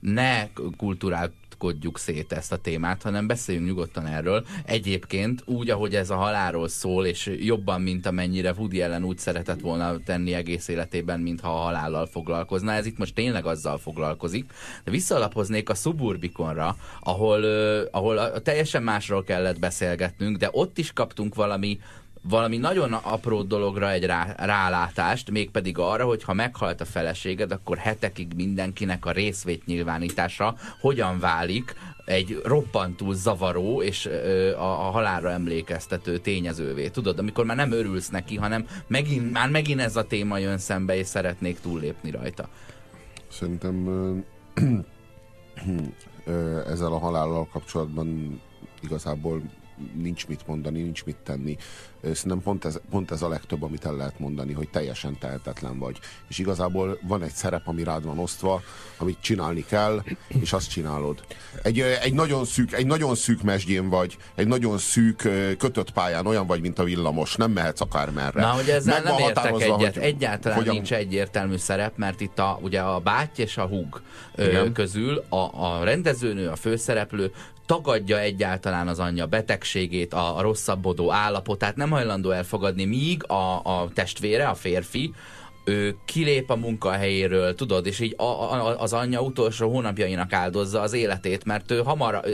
Ne kulturált csapkodjuk szét ezt a témát, hanem beszéljünk nyugodtan erről. Egyébként úgy, ahogy ez a halálról szól, és jobban, mint amennyire Woody ellen úgy szeretett volna tenni egész életében, mintha a halállal foglalkozna. Ez itt most tényleg azzal foglalkozik. De visszalapoznék a Suburbiconra, ahol, ahol teljesen másról kellett beszélgetnünk, de ott is kaptunk valami valami nagyon apró dologra egy rá, rálátást, mégpedig arra, hogy ha meghalt a feleséged, akkor hetekig mindenkinek a részvét nyilvánítása hogyan válik egy roppantul zavaró és ö, a, a halálra emlékeztető tényezővé. Tudod, amikor már nem örülsz neki, hanem megint, már megint ez a téma jön szembe, és szeretnék túllépni rajta. Szerintem ezzel a halállal kapcsolatban igazából nincs mit mondani, nincs mit tenni. Szerintem pont ez, pont ez a legtöbb, amit el lehet mondani, hogy teljesen tehetetlen vagy. És igazából van egy szerep, ami rád van osztva, amit csinálni kell, és azt csinálod. Egy, egy nagyon szűk, egy nagyon szűk mesdjén vagy, egy nagyon szűk kötött pályán, olyan vagy, mint a villamos, nem mehetsz akármerre. Na, hogy ezzel Meg nem értek egyet. Hogy, Egyáltalán hogyan... nincs egyértelmű szerep, mert itt a, ugye a báty és a húg Igen. közül a, a rendezőnő, a főszereplő tagadja egyáltalán az anyja betegségét, a, a rosszabbodó állapotát, nem hajlandó elfogadni, míg a, a testvére, a férfi, ő kilép a munkahelyéről, tudod, és így a, a, az anyja utolsó hónapjainak áldozza az életét, mert ő hamar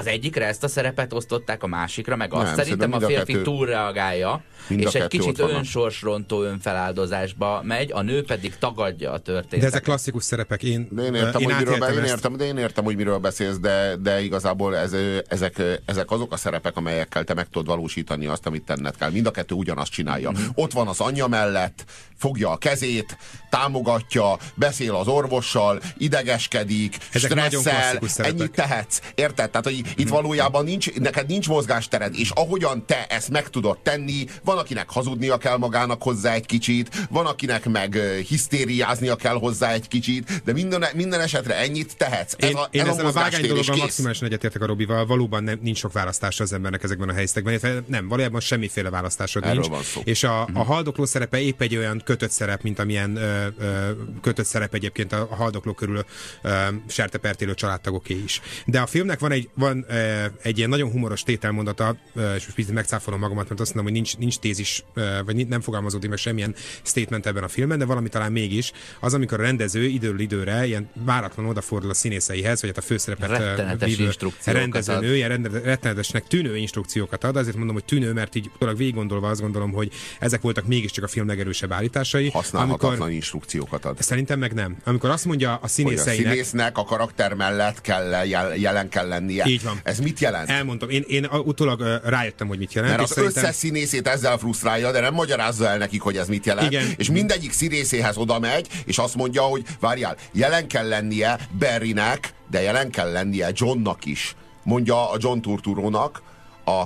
az egyikre ezt a szerepet osztották, a másikra, meg azt nem, szerintem a férfi kettő... túlreagálja, és egy kicsit önsorsrontó önfeláldozásba megy, a nő pedig tagadja a történetet. De ezek klasszikus szerepek. Én, de én értem, én hogy miről, be, én, értem, de én értem, hogy miről beszélsz, de, de igazából ez, ezek, ezek azok a szerepek, amelyekkel te meg tudod valósítani azt, amit tenned kell. Mind a kettő ugyanazt csinálja. Mm-hmm. Ott van az anyja mellett, fogja a kezét, támogatja, beszél az orvossal, idegeskedik, Ezek stresszel, ennyit tehetsz. Érted? Tehát, hogy itt valójában nincs, neked nincs mozgástered, és ahogyan te ezt meg tudod tenni, van, akinek hazudnia kell magának hozzá egy kicsit, van, akinek meg hisztériáznia kell hozzá egy kicsit, de minden, minden esetre ennyit tehetsz. Ez én, a, én ez ezzel a, a vágány dologban maximálisan egyetértek a Robival, valóban nem, nincs sok választása az embernek ezekben a helyzetekben. Nem, valójában semmiféle választásod Erről nincs. És a, a mhm. haldokló szerepe épp egy olyan kötött szerep, mint amilyen ö, ö, kötött szerep egyébként a, a haldokló körül ö, sertepertélő családtagoké is. De a filmnek van egy, van, ö, egy ilyen nagyon humoros tételmondata, és most megcáfolom magamat, mert azt mondom, hogy nincs, nincs tézis, vagy nem fogalmazódik meg semmilyen statement ebben a filmben, de valami talán mégis, az, amikor a rendező időről időre ilyen váratlan odafordul a színészeihez, vagy hát a főszerepet vívő rendezőnő, ilyen rettenetesnek tűnő instrukciókat ad, azért mondom, hogy tűnő, mert így utólag végig gondolva azt gondolom, hogy ezek voltak mégiscsak a film legerősebb állításai. Használhatatlan amikor, instrukciókat ad. Szerintem meg nem. Amikor azt mondja a színészeinek... Hogy a színésznek a karakter mellett kell, jelen kell lennie. Így van. Ez mit jelent? Elmondom. Én, én utólag rájöttem, hogy mit jelent. Mert az szerintem... összes színészét ezzel frusztrálja, de nem magyarázza el nekik, hogy ez mit jelent. Igen. És mindegyik színészéhez oda megy, és azt mondja, hogy várjál, jelen kell lennie Barrynek, de jelen kell lennie Johnnak is. Mondja a John Turturónak a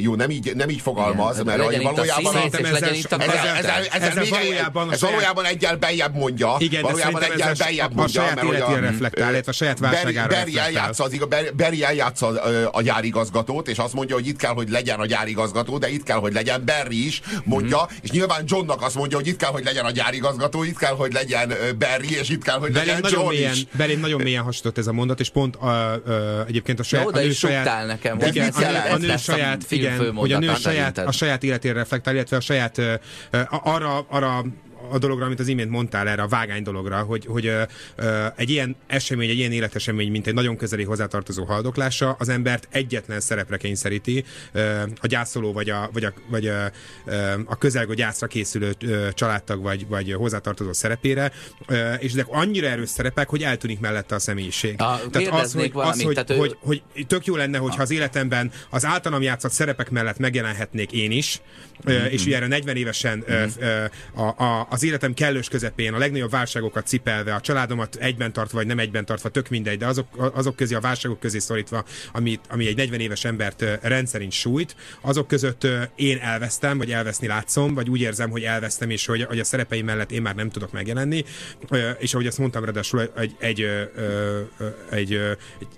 jó, nem így, nem így fogalmaz, Igen, mert hogy valójában a, ez, ez, valójában, ez valójában egyel bejebb mondja. Igen, valójában egyel bejebb mondja. A saját életére reflektál, illetve a saját válságára Berry eljátsza, az, Berry eljátsza a gyárigazgatót, és azt mondja, hogy itt kell, hogy legyen a gyárigazgató, de itt kell, hogy legyen Berry is, mondja, mm. és nyilván Johnnak azt mondja, hogy itt kell, hogy legyen a gyárigazgató, itt kell, hogy legyen Berry, és itt kell, hogy legyen John is. Belém nagyon mélyen hasonlott ez a mondat, és pont egyébként a saját, a nő saját, nekem, a nő saját igen, hogy a nő saját, a saját életére reflektál, illetve a saját arra, arra a dologra, amit az imént mondtál erre a vágány dologra, hogy, hogy ö, ö, egy ilyen esemény, egy ilyen életesemény, mint egy nagyon közeli hozzátartozó haldoklása, az embert egyetlen szerepre kényszeríti, ö, a gyászoló vagy a, vagy a, vagy a, ö, a közelgő gyászra készülő ö, családtag vagy, vagy hozzátartozó szerepére, ö, és ezek annyira erős szerepek, hogy eltűnik mellette a személyiség. A, tehát az, hogy, valamit, az, hogy, tehát ő... hogy, hogy tök jó lenne, hogyha az életemben az általam játszott szerepek mellett megjelenhetnék én is, mm-hmm. és ugye erre 40 évesen mm-hmm. a, a, az életem kellős közepén, a legnagyobb válságokat cipelve, a családomat egyben tartva, vagy nem egyben tartva, tök mindegy, de azok, azok közé, a válságok közé szorítva, ami, ami egy 40 éves embert rendszerint sújt, azok között én elvesztem, vagy elveszni látszom, vagy úgy érzem, hogy elvesztem, és hogy, hogy a szerepeim mellett én már nem tudok megjelenni, és ahogy azt mondtam, ráadásul egy, egy, egy, egy, egy,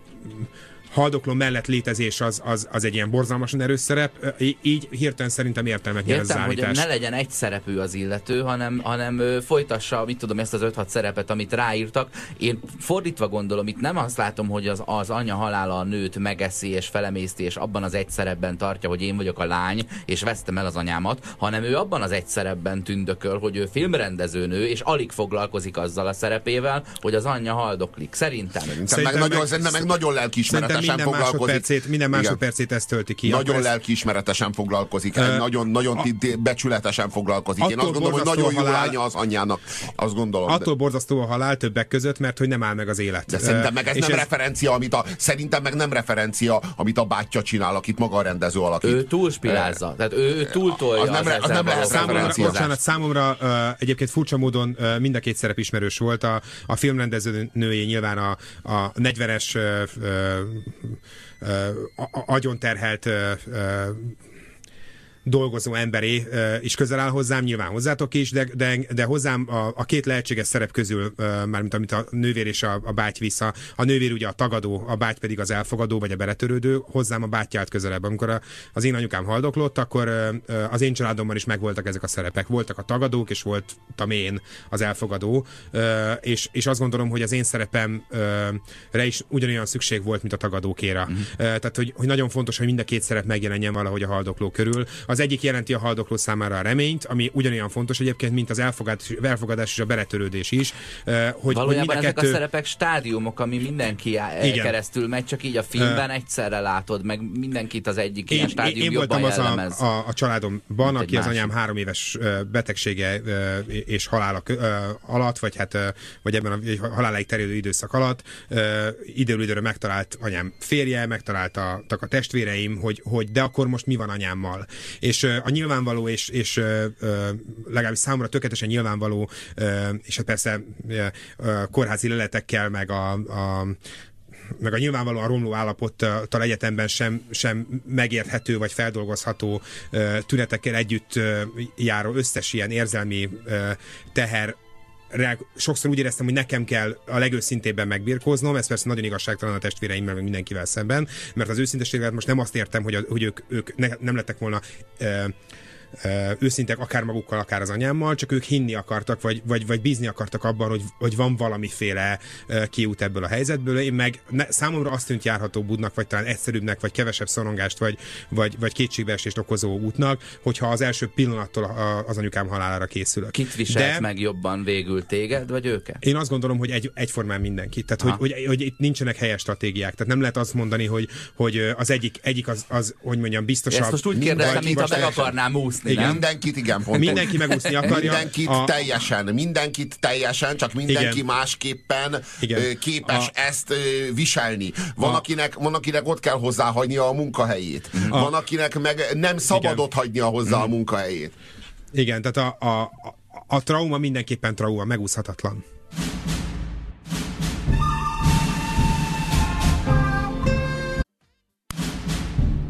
haldokló mellett létezés az, az, az egy ilyen borzalmasan erős szerep, így hirtelen szerintem értelmet nyer Értem, hogy ne legyen egy szerepű az illető, hanem, hanem folytassa, mit tudom, ezt az 5-6 szerepet, amit ráírtak. Én fordítva gondolom, itt nem azt látom, hogy az, az anya halála a nőt megeszi és felemészti, és abban az egy szerepben tartja, hogy én vagyok a lány, és vesztem el az anyámat, hanem ő abban az egy szerepben tündököl, hogy ő filmrendezőnő, és alig foglalkozik azzal a szerepével, hogy az anyja haldoklik. Szerintem. Szerintem, szerintem meg, nagyon, szerintem meg nagyon lelkiismeretesen minden foglalkozik. Minden másodpercét ezt tölti ki. Nagyon lelkiismeretesen foglalkozik, uh, nagyon, nagyon a, becsületesen foglalkozik. Én azt gondolom, hogy nagyon jó halál, lánya az anyjának. Azt gondolom. Attól de... borzasztó a halál többek között, mert hogy nem áll meg az élet. De szerintem meg ez nem ez... referencia, amit a, szerintem meg nem referencia, amit a bátyja csinál, akit maga a rendező alakít. Ő túlspilázza, tehát ő, ő túltolja az, nem, az, az nem lehet számomra, bocsánat, számomra uh, egyébként furcsa módon uh, mind a két szerep ismerős volt. A, a filmrendező nője nyilván a, a 40-es uh, uh, agyon terhelt dolgozó emberé is közel áll hozzám, nyilván hozzátok is, de, de, de hozzám a, a két lehetséges szerep közül, mármint amit a nővér és a, a báty vissza, a nővér ugye a tagadó, a báty pedig az elfogadó, vagy a beletörődő, hozzám a bátyja állt közelebb. Amikor a, az én anyukám haldoklott, akkor az én családomban is megvoltak ezek a szerepek. Voltak a tagadók, és voltam én az elfogadó, és, és azt gondolom, hogy az én szerepemre is ugyanolyan szükség volt, mint a tagadókéra. Uh-huh. Tehát, hogy, hogy nagyon fontos, hogy mind a két szerep megjelenjen valahogy a haldokló körül. Az egyik jelenti a haldokló számára a reményt, ami ugyanolyan fontos egyébként, mint az elfogadás, elfogadás és a beletörődés is. Hogy, Valójában hogy ezek kettő... a szerepek stádiumok, ami mindenki Igen. keresztül megy, csak így a filmben uh, egyszerre látod, meg mindenkit az egyik én, ilyen stádium én, én voltam az a, a, a családomban, aki az anyám három éves betegsége és halála alatt, vagy hát vagy ebben a haláláig terjedő időszak alatt időről időre megtalált anyám férje, megtaláltak a testvéreim, hogy, hogy de akkor most mi van anyámmal. És a nyilvánvaló, és, és legalábbis számomra tökéletesen nyilvánvaló, és hát persze kórházi leletekkel, meg a, a meg a nyilvánvalóan romló állapottal egyetemben sem, sem megérthető vagy feldolgozható tünetekkel együtt járó összes ilyen érzelmi teher sokszor úgy éreztem, hogy nekem kell a legőszintébben megbirkóznom, ez persze nagyon igazságtalan a testvéreimmel, meg mindenkivel szemben, mert az őszintességet most nem azt értem, hogy, a, hogy ők, ők ne, nem lettek volna uh, őszintek akár magukkal, akár az anyámmal, csak ők hinni akartak, vagy, vagy, vagy bízni akartak abban, hogy, hogy van valamiféle kiút ebből a helyzetből. Én meg ne, számomra azt tűnt járhatóbbnak, vagy talán egyszerűbbnek, vagy kevesebb szorongást, vagy, vagy, vagy kétségbeesést okozó útnak, hogyha az első pillanattól az anyukám halálára készülök. Kit viselt De, meg jobban végül téged, vagy őket? Én azt gondolom, hogy egy, egyformán mindenki. Tehát, hogy, hogy, hogy, itt nincsenek helyes stratégiák. Tehát nem lehet azt mondani, hogy, hogy az egyik, egyik az, az, hogy mondjam, biztosabb. Ezt most úgy kérdeztem, mint ha meg akarnám úszni megúszni, igen. nem? Mindenkit, igen, pontos. Mindenki megúszni akarja. Mindenkit a... teljesen, mindenkit teljesen, csak mindenki igen. másképpen igen. képes a... ezt viselni. Van, a... akinek, van, akinek ott kell hozzáhagynia a munkahelyét. A... Van, akinek meg nem szabad ott hagynia hozzá a mhm. munkahelyét. Igen, tehát a, a, a, a trauma mindenképpen trauma, megúszhatatlan.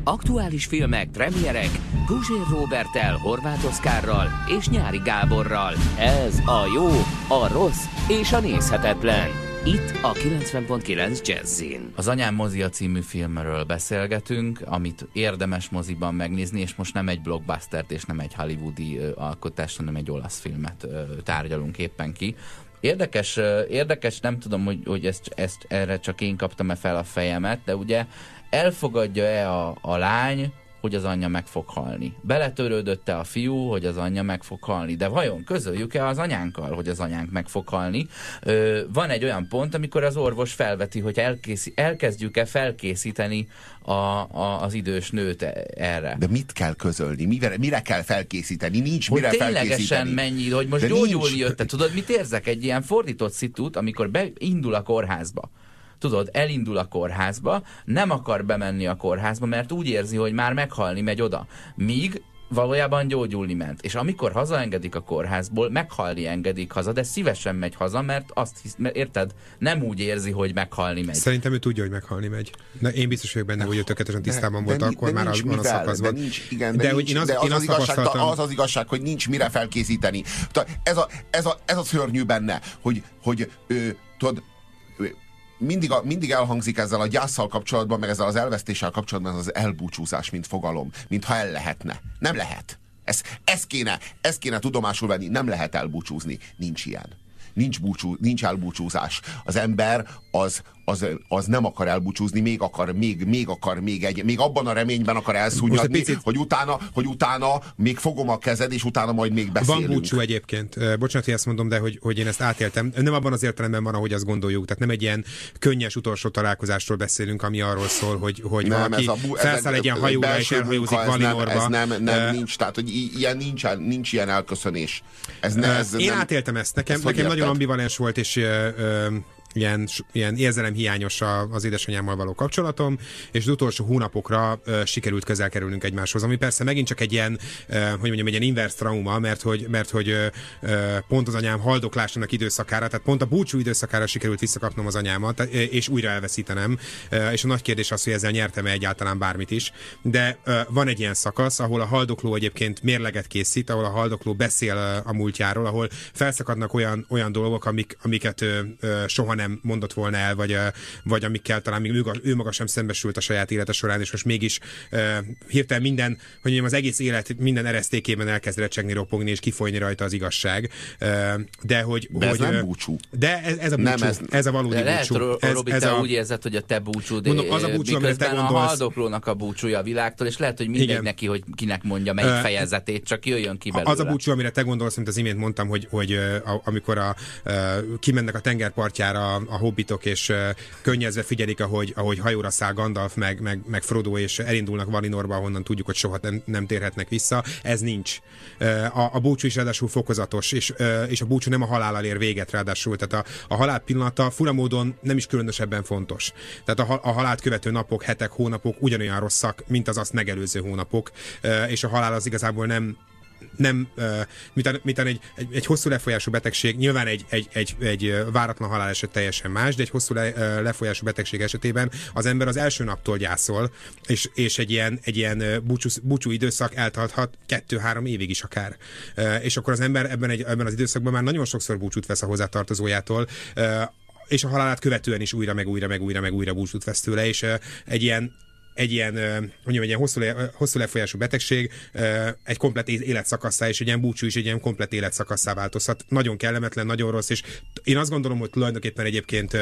Aktuális filmek, premierek, Guzsér Robertel, Horváth Oszkárral és Nyári Gáborral. Ez a jó, a rossz és a nézhetetlen. Itt a 90.9 Jazzin. Az Anyám mozia című filmről beszélgetünk, amit érdemes moziban megnézni, és most nem egy blockbustert és nem egy hollywoodi alkotást, hanem egy olasz filmet tárgyalunk éppen ki. Érdekes, érdekes, nem tudom, hogy, hogy ezt, ezt erre csak én kaptam-e fel a fejemet, de ugye elfogadja-e a, a lány, hogy az anyja meg fog halni. Beletörődött-e a fiú, hogy az anyja meg fog halni. De vajon közöljük-e az anyánkkal, hogy az anyánk meg fog halni? Ö, van egy olyan pont, amikor az orvos felveti, hogy elkészi, elkezdjük-e felkészíteni a, a, az idős nőt e, erre. De mit kell közölni? Mire, mire kell felkészíteni? Nincs hogy mire felkészíteni. mennyi, hogy most De gyógyulni jötte. Tudod, mit érzek? Egy ilyen fordított szitút, amikor beindul a kórházba tudod, elindul a kórházba, nem akar bemenni a kórházba, mert úgy érzi, hogy már meghalni megy oda. Míg valójában gyógyulni ment. És amikor hazaengedik a kórházból, meghalni engedik haza, de szívesen megy haza, mert azt hisz, mert érted, nem úgy érzi, hogy meghalni megy. Szerintem ő tudja, hogy meghalni megy. Na, én biztos vagyok benne, hogy ő tökéletesen tisztában volt, de, akkor de már az, van a szakaszban. De, nincs, igen, de, de, nincs, én az, de az, én az, az, igazság, az az igazság, hogy nincs mire felkészíteni. Ez a, ez a, ez a szörnyű benne, hogy, hogy ő, tudod, mindig, a, mindig elhangzik ezzel a gyászsal kapcsolatban, meg ezzel az elvesztéssel kapcsolatban ez az elbúcsúzás, mint fogalom, mintha el lehetne. Nem lehet. Ez, ez, kéne, ez kéne tudomásul venni, nem lehet elbúcsúzni. Nincs ilyen. Nincs, búcsú, nincs elbúcsúzás. Az ember az, az, az nem akar elbúcsúzni, még akar, még, még akar, még egy, még abban a reményben akar elszúnyadni, picit... hogy, utána, hogy utána még fogom a kezed, és utána majd még beszélünk. Van búcsú egyébként. Bocsánat, hogy ezt mondom, de hogy, hogy én ezt átéltem. Nem abban az értelemben van, ahogy azt gondoljuk. Tehát nem egy ilyen könnyes utolsó találkozásról beszélünk, ami arról szól, hogy, hogy nem, valaki ez a bú, felszáll egy ilyen hajóra, és elhajózik Valinorba. Ez nem, nem, nem uh, nincs, tehát hogy ilyen nincs, nincs ilyen elköszönés. Ez ne, ez én nem, átéltem ezt. Nekem, ezt nekem nagyon ambivalens volt, és uh, ilyen, ilyen érzelemhiányos az édesanyámmal való kapcsolatom, és az utolsó hónapokra uh, sikerült közel kerülnünk egymáshoz, ami persze megint csak egy ilyen, uh, hogy mondjam, egy ilyen inverse trauma, mert hogy, mert hogy uh, pont az anyám haldoklásának időszakára, tehát pont a búcsú időszakára sikerült visszakapnom az anyámat, és újra elveszítenem, és a nagy kérdés az, hogy ezzel nyertem-e egyáltalán bármit is, de van egy ilyen szakasz, ahol a haldokló egyébként mérleget készít, ahol a haldokló beszél a múltjáról, ahol felszakadnak olyan, olyan dolgok, amik, amiket soha nem nem mondott volna el, vagy, vagy amikkel talán még ő, ő maga sem szembesült a saját élete során, és most mégis uh, hirtelen minden, hogy mondjam, az egész élet minden eresztékében elkezd recsegni, ropogni, és kifolyni rajta az igazság. Uh, de hogy... De hogy, ez nem búcsú. De ez, ez a búcsú. Nem, ez, ez a valódi de búcsú. Lehet, ez, Robi, ez te a... úgy érzed, hogy a te búcsúd, Mondom, az a búcsú, amire te gondolsz. a haldoklónak a búcsúja a világtól, és lehet, hogy mindegy Igen. neki, hogy kinek mondja melyik uh, fejezetét, csak jöjjön ki belőle. Az a búcsú, amire te gondolsz, mint az imént mondtam, hogy, hogy a, amikor a, a, kimennek a tengerpartjára a hobbitok, és könnyezve figyelik, ahogy, ahogy hajóra száll Gandalf, meg, meg, meg Frodo, és elindulnak Valinorba, ahonnan tudjuk, hogy soha nem, nem térhetnek vissza. Ez nincs. A, a búcsú is ráadásul fokozatos, és, és a búcsú nem a halállal ér véget ráadásul. Tehát a, a halál pillanata furamódon nem is különösebben fontos. Tehát a, a halált követő napok, hetek, hónapok ugyanolyan rosszak, mint az azt megelőző hónapok, és a halál az igazából nem nem, miután, egy, egy, egy hosszú lefolyású betegség, nyilván egy, egy, egy, egy váratlan haláleset teljesen más, de egy hosszú le, lefolyású betegség esetében az ember az első naptól gyászol, és, és egy ilyen, egy ilyen búcsú, búcsú időszak eltarthat kettő-három évig is akár. És akkor az ember ebben, egy, ebben az időszakban már nagyon sokszor búcsút vesz a hozzátartozójától, és a halálát követően is újra, meg újra, meg újra, meg újra búcsút vesz tőle, és egy ilyen egy ilyen, mondjam, egy ilyen hosszú, le, hosszú lefolyású betegség egy komplet életszakasszá, és egy ilyen búcsú is egy ilyen komplet életszakasszá változhat. Nagyon kellemetlen, nagyon rossz, és én azt gondolom, hogy tulajdonképpen egyébként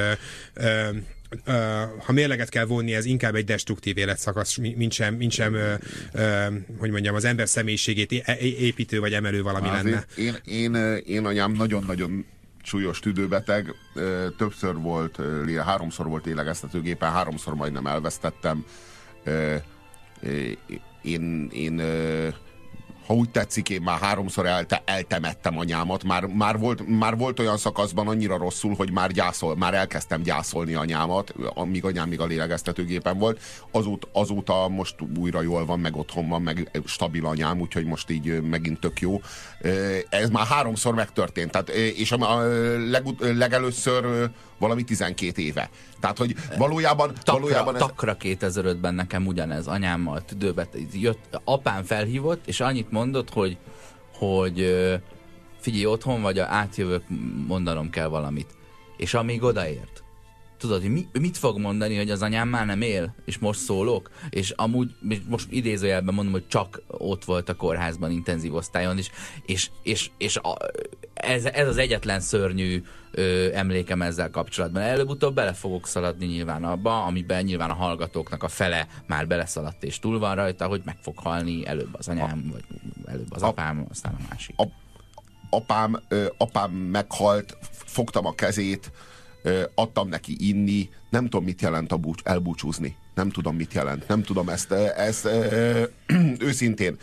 ha mérleget kell vonni, ez inkább egy destruktív életszakasz, mint sem, mint sem hogy mondjam, az ember személyiségét építő vagy emelő valami Azért lenne. Én, én, én anyám nagyon-nagyon súlyos tüdőbeteg, többször volt, háromszor volt élegeztetőgépen, háromszor majdnem elvesztettem én, én ha úgy tetszik, én már háromszor elte, eltemettem anyámat. Már, már, volt, már volt olyan szakaszban annyira rosszul, hogy már gyászol, már elkezdtem gyászolni anyámat, amíg anyám még a lélegeztetőgépen volt. Azóta, azóta most újra jól van, meg otthon van, meg stabil anyám, úgyhogy most így megint tök jó. Ez már háromszor megtörtént. Tehát, és a, legut, legelőször valami 12 éve. Tehát, hogy valójában... Takra, valójában ez... takra 2005-ben nekem ugyanez anyámmal tüdőbe jött, apám felhívott, és annyit mondott, hogy, hogy figyelj, otthon vagy, átjövök, mondanom kell valamit. És amíg odaért, tudod, hogy mi, mit fog mondani, hogy az anyám már nem él, és most szólok, és amúgy, most idézőjelben mondom, hogy csak ott volt a kórházban, intenzív osztályon is, és, és, és a, ez, ez az egyetlen szörnyű ö, emlékem ezzel kapcsolatban. Előbb-utóbb bele fogok szaladni nyilván abba, amiben nyilván a hallgatóknak a fele már beleszaladt és túl van rajta, hogy meg fog halni előbb az anyám, a, vagy előbb az a, apám, aztán a másik. A, apám, ö, apám meghalt, fogtam a kezét, adtam neki inni, nem tudom, mit jelent a búcs, elbúcsúzni. Nem tudom, mit jelent. Nem tudom ezt, ezt ö, őszintén.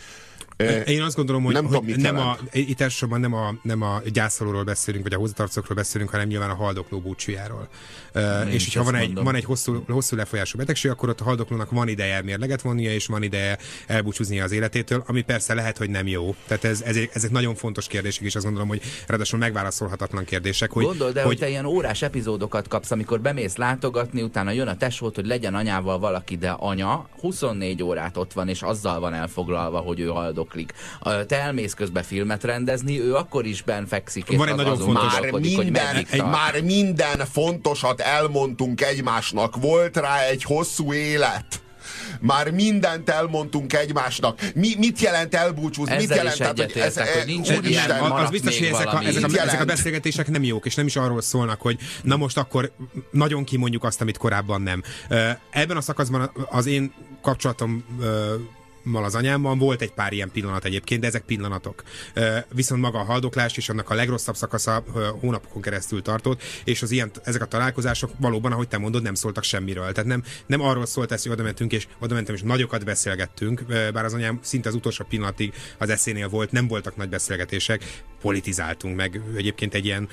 Én azt gondolom, hogy nem, hogy tudom, nem a, itt elsősorban nem a, nem a gyászolóról beszélünk, vagy a hozzatartozókról beszélünk, hanem nyilván a haldokló búcsújáról. Uh, és hogyha van egy, van egy hosszú, hosszú lefolyású betegség, akkor ott a haldoklónak van ideje mérleget vonnia, és van ideje elbúcsúznia az életétől, ami persze lehet, hogy nem jó. Tehát ez, ez, ezek nagyon fontos kérdések, és azt gondolom, hogy ráadásul megválaszolhatatlan kérdések. Hogy, Gondold el, hogy, hogy te ilyen órás epizódokat kapsz, amikor bemész látogatni, utána jön a tesót, hogy legyen anyával valaki, de anya 24 órát ott van, és azzal van elfoglalva, hogy ő haldok haldoklik. Ö, Te elmész közben filmet rendezni, ő akkor is benfekszik, Van egy az nagyon fontos- Már minden, egy, már minden fontosat elmondtunk egymásnak. Volt rá egy hosszú élet. Már mindent elmondtunk egymásnak. Mi, mit jelent elbúcsúzni? Mit jelent? is Tehát, hogy egyetértek, hogy nincs úristen, ilyen Az- az biztos, hogy ezek a, ezek, a, ezek a beszélgetések nem jók, és nem is arról szólnak, hogy na most akkor nagyon kimondjuk azt, amit korábban nem. Ebben a szakaszban az én kapcsolatom mal az anyámmal volt egy pár ilyen pillanat egyébként, de ezek pillanatok. Viszont maga a haldoklás és annak a legrosszabb szakasza hónapokon keresztül tartott, és az ilyen, ezek a találkozások valóban, ahogy te mondod, nem szóltak semmiről. Tehát nem, nem arról szólt ez, hogy oda mentünk, és oda mentem, és nagyokat beszélgettünk, bár az anyám szinte az utolsó pillanatig az eszénél volt, nem voltak nagy beszélgetések, politizáltunk meg. Egyébként egy ilyen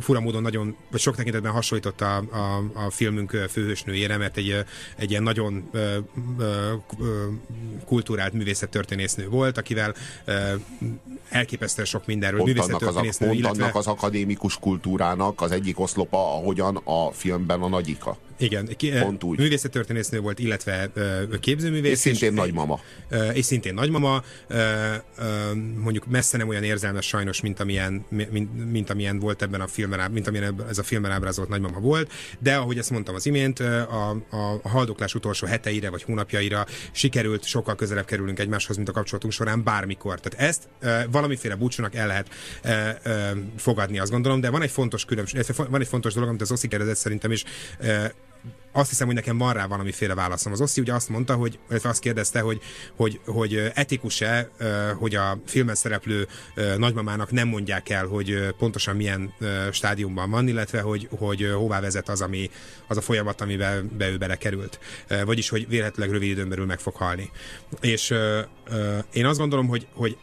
fura módon nagyon, vagy sok tekintetben hasonlított a, a, a filmünk főhősnőjére, mert egy, egy ilyen nagyon ö, ö, ö, kultúrált művészettörténésznő volt, akivel elképesztően sok mindenről, művészettörténésznő, pont illetve... annak az akadémikus kultúrának az egyik oszlopa, ahogyan a filmben a nagyika. Igen, Pont úgy. művészettörténésznő volt, illetve ö, képzőművész. És szintén nagymama. Ö, és szintén nagymama, ö, mondjuk messze nem olyan érzelmes sajnos, mint amilyen, mint, mint amilyen volt ebben a filmben, mint amilyen ez a filmben ábrázolt nagymama volt, de ahogy ezt mondtam az imént, a, a, a haldoklás utolsó heteire vagy hónapjaira sikerült sokkal közelebb kerülünk egymáshoz, mint a kapcsolatunk során bármikor. Tehát ezt ö, valamiféle búcsúnak el lehet ö, ö, fogadni, azt gondolom, de van egy fontos különbség, van egy fontos dolog, amit az Oszi kérdezett szerintem is, ö, azt hiszem, hogy nekem van rá valamiféle válaszom. Az Oszi ugye azt mondta, hogy, illetve azt kérdezte, hogy, hogy, hogy etikus-e, hogy a filmen szereplő nagymamának nem mondják el, hogy pontosan milyen stádiumban van, illetve hogy, hogy hová vezet az, ami, az a folyamat, amiben be ő belekerült. Vagyis, hogy véletlenül rövid időn belül meg fog halni. És én azt gondolom, hogy, hogy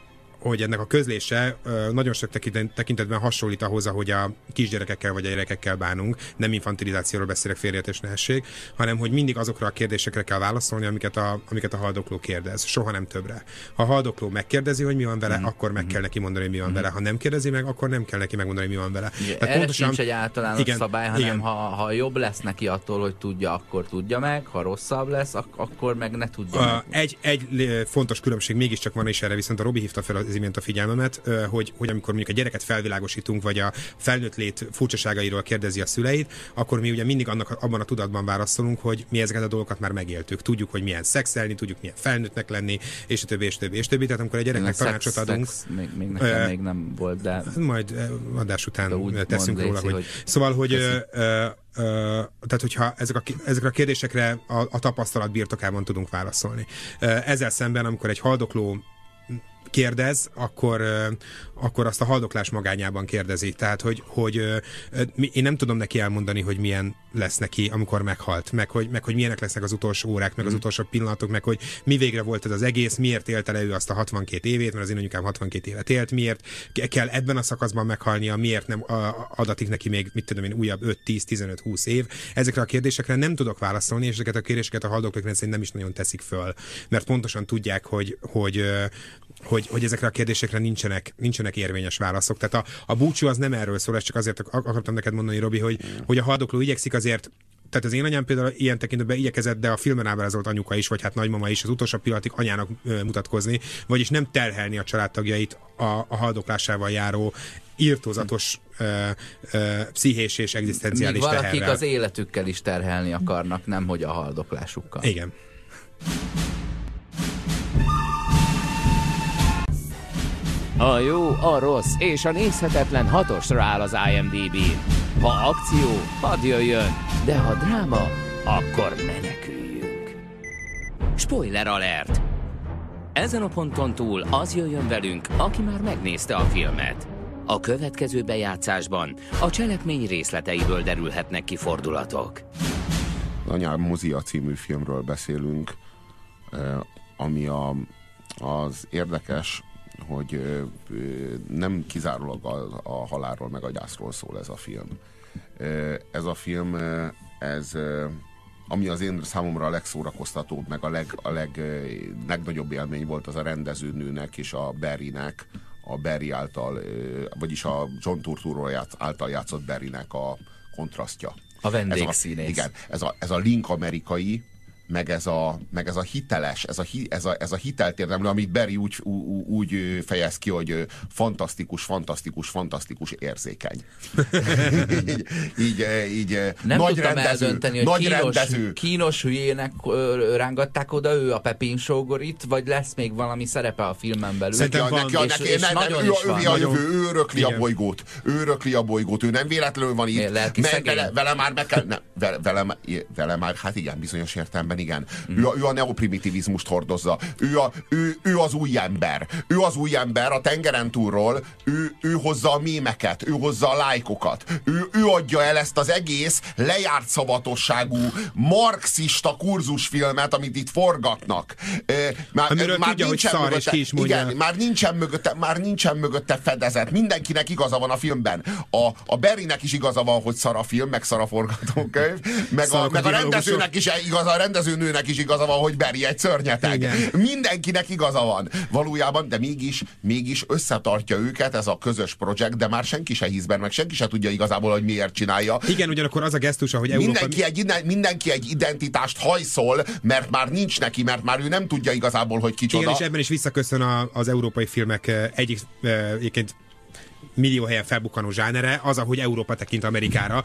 hogy ennek a közlése nagyon sok tekintet- tekintetben hasonlít ahhoz, ahogy a kisgyerekekkel vagy a gyerekekkel bánunk. Nem infantilizációról beszélek, félreértés nehesség, hanem hogy mindig azokra a kérdésekre kell válaszolni, amiket a, amiket a haldokló kérdez. Soha nem többre. Ha a haldokló megkérdezi, hogy mi van vele, mm. akkor meg kell neki mondani, hogy mi van vele. Ha nem kérdezi meg, akkor nem kell neki megmondani, hogy mi van vele. Igen, Erre pontosan, sincs egy általános igen, szabály, hanem igen. ha, ha jobb lesz neki attól, hogy tudja, akkor tudja meg, ha rosszabb lesz, ak- akkor meg ne tudja Uh, meg. egy, egy fontos különbség mégiscsak van, és erre viszont a Robi hívta fel az imént a figyelmemet, hogy, hogy amikor mondjuk a gyereket felvilágosítunk, vagy a felnőtt lét furcsaságairól kérdezi a szüleit, akkor mi ugye mindig annak, abban a tudatban válaszolunk, hogy mi ezeket a dolgokat már megéltük. Tudjuk, hogy milyen szexelni, tudjuk, milyen felnőttnek lenni, és a többi, és a többi, és a többi. Tehát amikor a gyereknek Tényleg tanácsot szex- adunk, szex még, még nekem Ö, még nem volt, de majd adás után teszünk mondd, róla, Léci, hogy... hogy Szóval, hogy ö, tehát, hogyha ezek a, ezekre a kérdésekre a, a tapasztalat birtokában tudunk válaszolni. Ezzel szemben, amikor egy haldokló kérdez, akkor, akkor azt a haldoklás magányában kérdezi. Tehát, hogy, hogy én nem tudom neki elmondani, hogy milyen lesz neki, amikor meghalt, meg hogy, meg hogy milyenek lesznek az utolsó órák, meg az utolsó pillanatok, meg hogy mi végre volt ez az egész, miért élte le ő azt a 62 évét, mert az én anyukám 62 évet élt, miért ke- kell ebben a szakaszban meghalnia, miért nem adatik neki még, mit tudom én, újabb 5, 10, 15, 20 év. Ezekre a kérdésekre nem tudok válaszolni, és ezeket a kérdéseket a haldoklók rendszerint nem is nagyon teszik föl, mert pontosan tudják, hogy, hogy, ö, hogy, hogy ezekre a kérdésekre nincsenek, nincsenek érvényes válaszok. Tehát a, a búcsú az nem erről szól, ezt csak azért ak- akartam neked mondani, Robi, hogy, hogy a haldokló igyekszik azért tehát az én anyám például ilyen tekintetben igyekezett, de a filmen ábrázolt anyuka is, vagy hát nagymama is az utolsó pillanatig anyának mutatkozni, vagyis nem terhelni a családtagjait a, a haldoklásával járó írtózatos ö, ö, pszichés és míg egzisztenciális valakik teherrel. az életükkel is terhelni akarnak, nem hogy a haldoklásukkal. Igen. A jó, a rossz és a nézhetetlen hatosra áll az imdb Ha akció, hadd jöjjön, de ha dráma, akkor meneküljünk. Spoiler alert! Ezen a ponton túl az jöjjön velünk, aki már megnézte a filmet. A következő bejátszásban a cselekmény részleteiből derülhetnek ki fordulatok. Anyám Mozia című filmről beszélünk, eh, ami a, az érdekes, hogy nem kizárólag a, a halálról meg a gyászról szól ez a film. Ez a film, ez ami az én számomra a legszórakoztatóbb, meg a, leg, a leg, legnagyobb élmény volt az a rendezőnőnek és a Berrynek, a Barry által, vagyis a John Turturro játsz, által játszott Barrynek a kontrasztja. A Ez a, vendégszínész. igen, ez a, ez a link amerikai, meg ez a, meg ez a hiteles, ez a, hi, ez a, ez a hiteltérdemlő, amit Barry úgy, úgy, úgy fejez ki, hogy fantasztikus, fantasztikus, fantasztikus érzékeny. így, így, így, Nem nagy tudtam rendező, eldönteni, hogy nagy kínos, rendező. kínos hülyének rángatták oda ő a Pepin Sógorit, vagy lesz még valami szerepe a filmen belül? Szerintem Neki, van. neki, És- neki, és nem, nem, nagyon ő, is ő, van. ő a Nagyon. jövő, ő örökli a Igen. bolygót. Ő örökli a bolygót, ő nem véletlenül van itt. Mert vele, vele, már meg kell, ne, vele, vele, vele, már, hát igen, bizonyos értelemben igen. Mm. Ő, a, ő a neoprimitivizmust hordozza. Ő, a, ő, ő az új ember. Ő az új ember a tengeren túlról, ő, ő hozza a mémeket, ő hozza a lájkokat. Ő, ő adja el ezt az egész lejárt szavatosságú marxista kurzusfilmet, amit itt forgatnak. Már, Amiről tudja, hogy szar, és ki is mondja. Igen, már nincsen mögötte, már nincsen mögötte fedezet. Mindenkinek igaza van a filmben. A, a Berrynek is igaza van, hogy szar a film, meg szar a forgatókönyv, meg a, meg a rendezőnek is igaza, a rendezőnőnek is igaza van, hogy Barry egy szörnyeteg. Igen. Mindenkinek igaza van. Valójában, de mégis, mégis összetartja őket ez a közös projekt, de már senki se hisz benne, meg senki se tudja igazából, hogy miért csinálja. Igen, ugyanakkor az a gesztus, hogy Európa... Mindenki egy, mindenki egy identitást hajszol, mert már nincs neki, mert már ő nem tudja igazából, hogy kicsoda. Igen, és ebben is visszaköszön a, az európai filmek eh, egyik eh, egyébként millió helyen felbukkanó zsánere, az, ahogy Európa tekint Amerikára,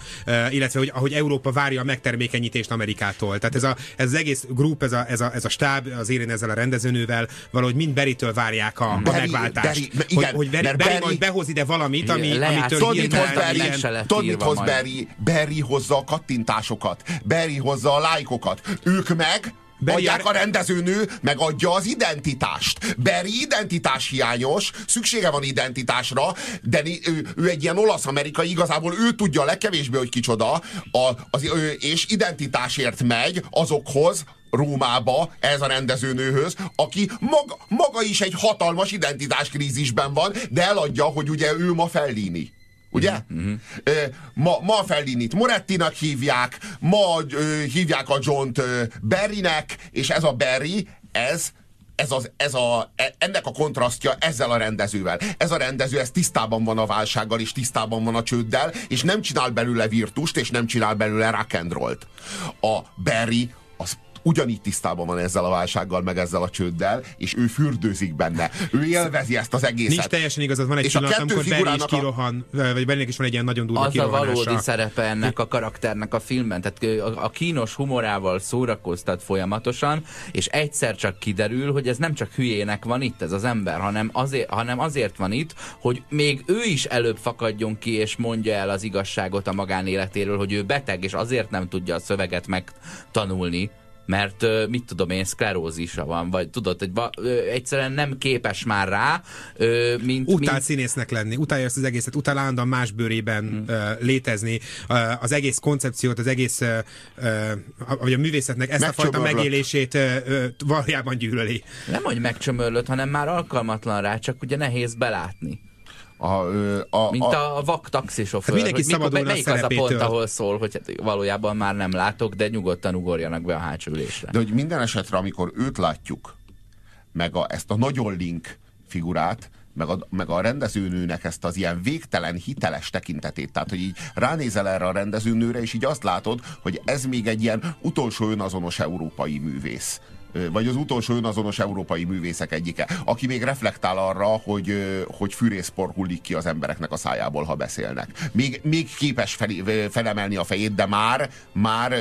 illetve hogy ahogy Európa várja a megtermékenyítést Amerikától. Tehát ez, a, ez az egész grup, ez a, ez, a, ez a stáb, az élén ezzel a rendezőnővel, valahogy mind Beritől várják a, a Barry- megváltást. Barry- hogy, igen, hogy Barry, mert Barry Barry- majd behoz ide valamit, ami, Igen, amitől Tudod, mit hoz Barry? Tudod, mit hoz. Barry? Barry hozza a kattintásokat. Barry hozza a lájkokat. Ők meg Barry adják a- rendezőnő, meg adja az identitást. Barry identitás hiányos, szüksége van identitásra, de ő, ő egy ilyen olasz-amerikai, igazából ő tudja a legkevésbé, hogy kicsoda, a, az, ő, és identitásért megy azokhoz, Rómába, ez a rendezőnőhöz, aki maga, maga is egy hatalmas identitáskrízisben van, de eladja, hogy ugye ő ma Fellini. Ugye? Uh-huh. Ma, ma Fellinit Morettinak hívják, ma ö, hívják a John-t ö, Barrynek, és ez a Barry, ez ez az, ez a, e- ennek a kontrasztja ezzel a rendezővel. Ez a rendező, ez tisztában van a válsággal, és tisztában van a csőddel, és nem csinál belőle virtust, és nem csinál belőle rock and rollt. A Barry az ugyanígy tisztában van ezzel a válsággal, meg ezzel a csőddel, és ő fürdőzik benne. Ő élvezi ezt az egészet. Nincs teljesen igazad, van egy És a pillanat, kettő amikor Barry is a- kirohan, vagy Barrynek is van egy ilyen nagyon durva az a valódi szerepe ennek a karakternek a filmben. Tehát a, a kínos humorával szórakoztat folyamatosan, és egyszer csak kiderül, hogy ez nem csak hülyének van itt ez az ember, hanem azért, hanem azért van itt, hogy még ő is előbb fakadjon ki, és mondja el az igazságot a magánéletéről, hogy ő beteg, és azért nem tudja a szöveget megtanulni, mert mit tudom én, szklerózisa van, vagy tudod, ö, egyszerűen nem képes már rá, mint, Utál mint színésznek lenni, utálja ezt az egészet, utál állandóan más bőrében Hmm. uh, létezni, uh, az egész koncepciót, az egész, vagy a művészetnek ezt a fajta megélését valójában gyűlöli. Nem, hogy megcsömörlött, hanem már alkalmatlan rá, csak ugye nehéz belátni. A, a, Mint a, a vak taxisofőr. Hát mindenki hogy mikor- szabadulna a melyik az a pont, ahol szól, hogy hát valójában már nem látok, de nyugodtan ugorjanak be a hátsó ülésre. De hogy minden esetre, amikor őt látjuk, meg a, ezt a nagyon link figurát, meg a, meg a rendezőnőnek ezt az ilyen végtelen hiteles tekintetét, tehát hogy így ránézel erre a rendezőnőre, és így azt látod, hogy ez még egy ilyen utolsó önazonos európai művész vagy az utolsó önazonos európai művészek egyike, aki még reflektál arra, hogy, hogy fűrészpor hullik ki az embereknek a szájából, ha beszélnek. Még, még képes fel, felemelni a fejét, de már, már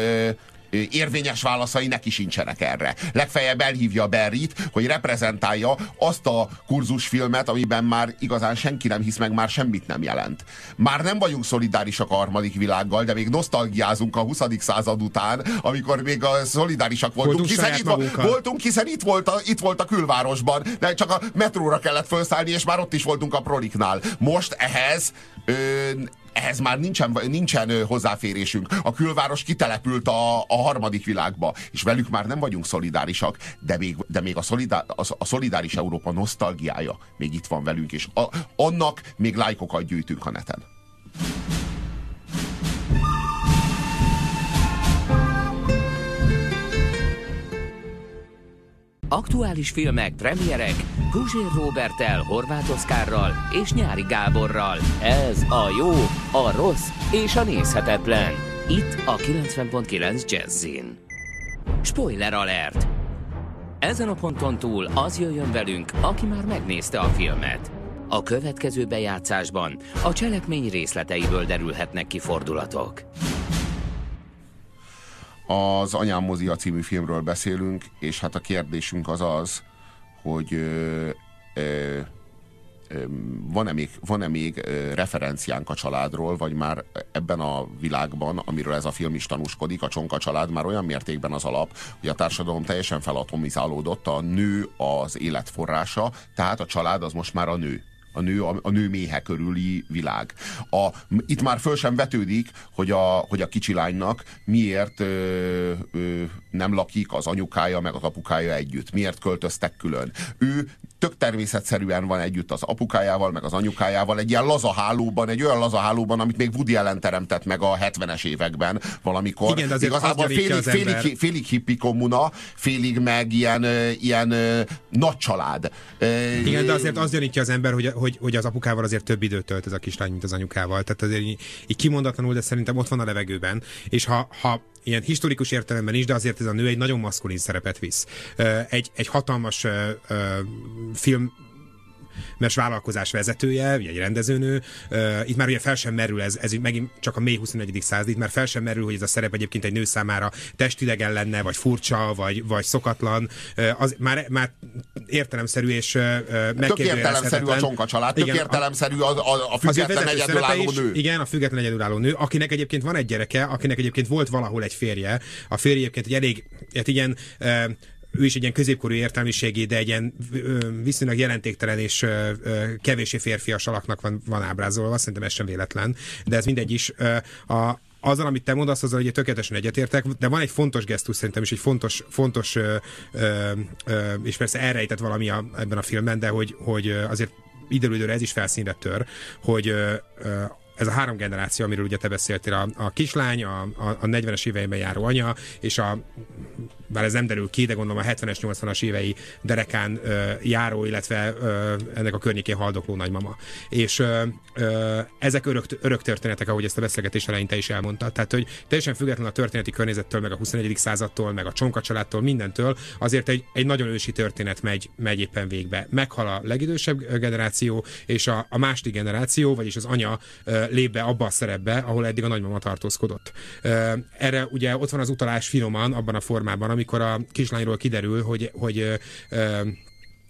érvényes válaszai neki sincsenek erre. Legfeljebb elhívja Berrit, hogy reprezentálja azt a kurzusfilmet, amiben már igazán senki nem hisz meg, már semmit nem jelent. Már nem vagyunk szolidárisak a harmadik világgal, de még nosztalgiázunk a 20. század után, amikor még a szolidárisak voltunk, Voltunk hiszen itt, magunkkal. voltunk, hiszen itt volt, a, itt volt a külvárosban, de csak a metróra kellett felszállni, és már ott is voltunk a proliknál. Most ehhez ö, ehhez már nincsen, nincsen hozzáférésünk. A külváros kitelepült a, a harmadik világba, és velük már nem vagyunk szolidárisak, de még, de még a, szolidá, a, a szolidáris Európa nosztalgiája még itt van velünk, és a, annak még lájkokat gyűjtünk a neten. Aktuális filmek, premierek, Guzsér Robertel, Horváth Oszkárral és Nyári Gáborral. Ez a jó, a rossz és a nézhetetlen. Itt a 90.9 Jazzin. Spoiler alert! Ezen a ponton túl az jöjjön velünk, aki már megnézte a filmet. A következő bejátszásban a cselekmény részleteiből derülhetnek ki fordulatok. Az Anyám mozia című filmről beszélünk, és hát a kérdésünk az az, hogy ö, ö, van-e még, van-e még referenciánk a családról, vagy már ebben a világban, amiről ez a film is tanúskodik, a Csonka család már olyan mértékben az alap, hogy a társadalom teljesen felatomizálódott, a nő az életforrása, tehát a család az most már a nő a nő, a, a nő méhe körüli világ. A, itt már föl sem vetődik, hogy a, hogy a kicsi lánynak miért ö, ö, nem lakik az anyukája meg az apukája együtt, miért költöztek külön. Ő tök természetszerűen van együtt az apukájával, meg az anyukájával, egy ilyen lazahálóban, egy olyan lazahálóban, amit még Woody Allen teremtett meg a 70-es években valamikor. Igen, azért Igazából félig, az félig, félig hippi kommuna, félig meg ilyen, ilyen nagy család. Igen, de azért az gyanítja az ember, hogy, hogy, hogy az apukával azért több időt tölt ez a kislány, mint az anyukával. Tehát azért így, így kimondatlanul, de szerintem ott van a levegőben. És ha, ha ilyen historikus értelemben is, de azért ez a nő egy nagyon maszkulin szerepet visz. Egy, egy hatalmas film mert vállalkozás vezetője, ugye egy rendezőnő. Itt már ugye fel sem merül, ez, ez megint csak a mély 21. század, itt már fel sem merül, hogy ez a szerep egyébként egy nő számára testidegen lenne, vagy furcsa, vagy, vagy szokatlan. Az már, már értelemszerű és Tök értelemszerű a csonka család, tök igen, értelemszerű a, a, a független egyedülálló nő. Igen, a független egyedülálló nő, akinek egyébként van egy gyereke, akinek egyébként volt valahol egy férje. A férje egyébként egy elég, hát uh, ő is egy ilyen középkorú értelmiségi, de egy ilyen viszonylag jelentéktelen és kevésé férfias alaknak van, van ábrázolva, szerintem ez sem véletlen, de ez mindegy is. A, azzal, amit te mondasz, azzal ugye tökéletesen egyetértek, de van egy fontos gesztus szerintem, és egy fontos, fontos ö, ö, ö, és persze elrejtett valami a, ebben a filmben, de hogy, hogy azért időről ez is felszínre tör, hogy ö, ö, ez a három generáció, amiről ugye te beszéltél, a, a kislány, a, a, a 40-es éveiben járó anya, és a bár ez nem derül ki, de gondolom a 70-es, 80-as évei derekán ö, járó, illetve ö, ennek a környékén haldokló nagymama. És ö, ö, ezek örök, örök történetek, ahogy ezt a beszélgetés elején te is elmondtad. Tehát, hogy teljesen független a történeti környezettől, meg a 21. századtól, meg a csonka családtól, mindentől, azért egy, egy nagyon ősi történet megy, megy éppen végbe. Meghal a legidősebb generáció, és a, a második generáció, vagyis az anya ö, lép be abba a szerepbe, ahol eddig a nagymama tartózkodott. Erre ugye ott van az utalás finoman, abban a formában, amikor a kislányról kiderül, hogy, hogy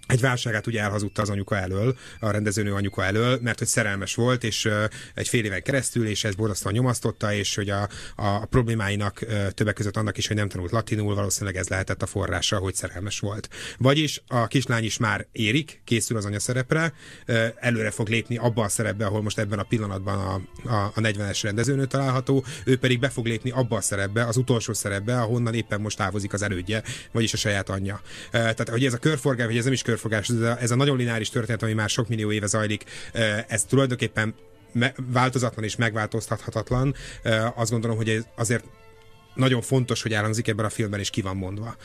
egy válságát ugye elhazudta az anyuka elől, a rendezőnő anyuka elől, mert hogy szerelmes volt, és egy fél éven keresztül, és ez borzasztóan nyomasztotta, és hogy a, a problémáinak többek között annak is, hogy nem tanult latinul, valószínűleg ez lehetett a forrása, hogy szerelmes volt. Vagyis a kislány is már érik, készül az anya szerepre, előre fog lépni abba a szerepbe, ahol most ebben a pillanatban a, a, a 40-es rendezőnő található, ő pedig be fog lépni abba a szerepbe, az utolsó szerepbe, ahonnan éppen most távozik az elődje, vagyis a saját anyja. Tehát, hogy ez a körforgás, vagy ez nem is kör a, ez a nagyon lineáris történet, ami már sok millió éve zajlik, ez tulajdonképpen változatlan és megváltoztathatatlan. Azt gondolom, hogy ez azért nagyon fontos, hogy elhangzik ebben a filmben, és ki van mondva.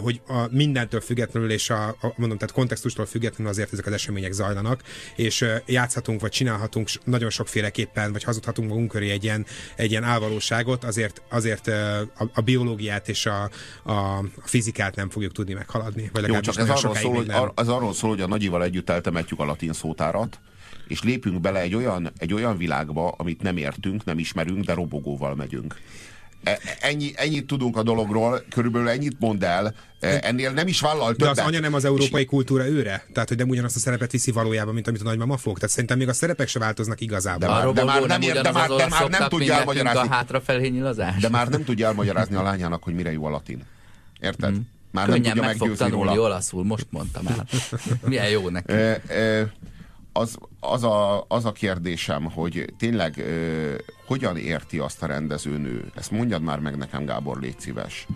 Hogy a mindentől függetlenül, és a, a mondom, tehát kontextustól függetlenül azért ezek az események zajlanak, és játszhatunk, vagy csinálhatunk nagyon sokféleképpen, vagy hazudhatunk magunk köré egy ilyen, egy ilyen álvalóságot, azért, azért a, a biológiát és a, a, a fizikát nem fogjuk tudni meghaladni. Vagy Jó, csak ez arról, szól, hogy, ar, az arról szól, hogy a nagyival együtt eltemetjük a latin szótárat, és lépünk bele egy olyan, egy olyan világba, amit nem értünk, nem ismerünk, de robogóval megyünk. E, ennyi, ennyit tudunk a dologról, körülbelül ennyit mond el, e, ennél nem is vállal többet. De az anya nem az európai és... kultúra őre? Tehát, hogy nem ugyanazt a szerepet viszi valójában, mint amit a nagymama fog? Tehát szerintem még a szerepek se változnak igazából. De már, de már nem, ér, de már, de már nem tudja elmagyarázni. A hátrafelé nyilazás. De már nem tudja elmagyarázni a lányának, hogy mire jó a latin. Érted? Hmm. Már Könnyen nem tudja meg fog tanulni róla. olaszul, most mondtam el. Milyen jó neki. E, e, az, az, a, az a kérdésem, hogy tényleg ö, hogyan érti azt a rendezőnő, ezt mondjad már meg nekem, Gábor, légy szíves,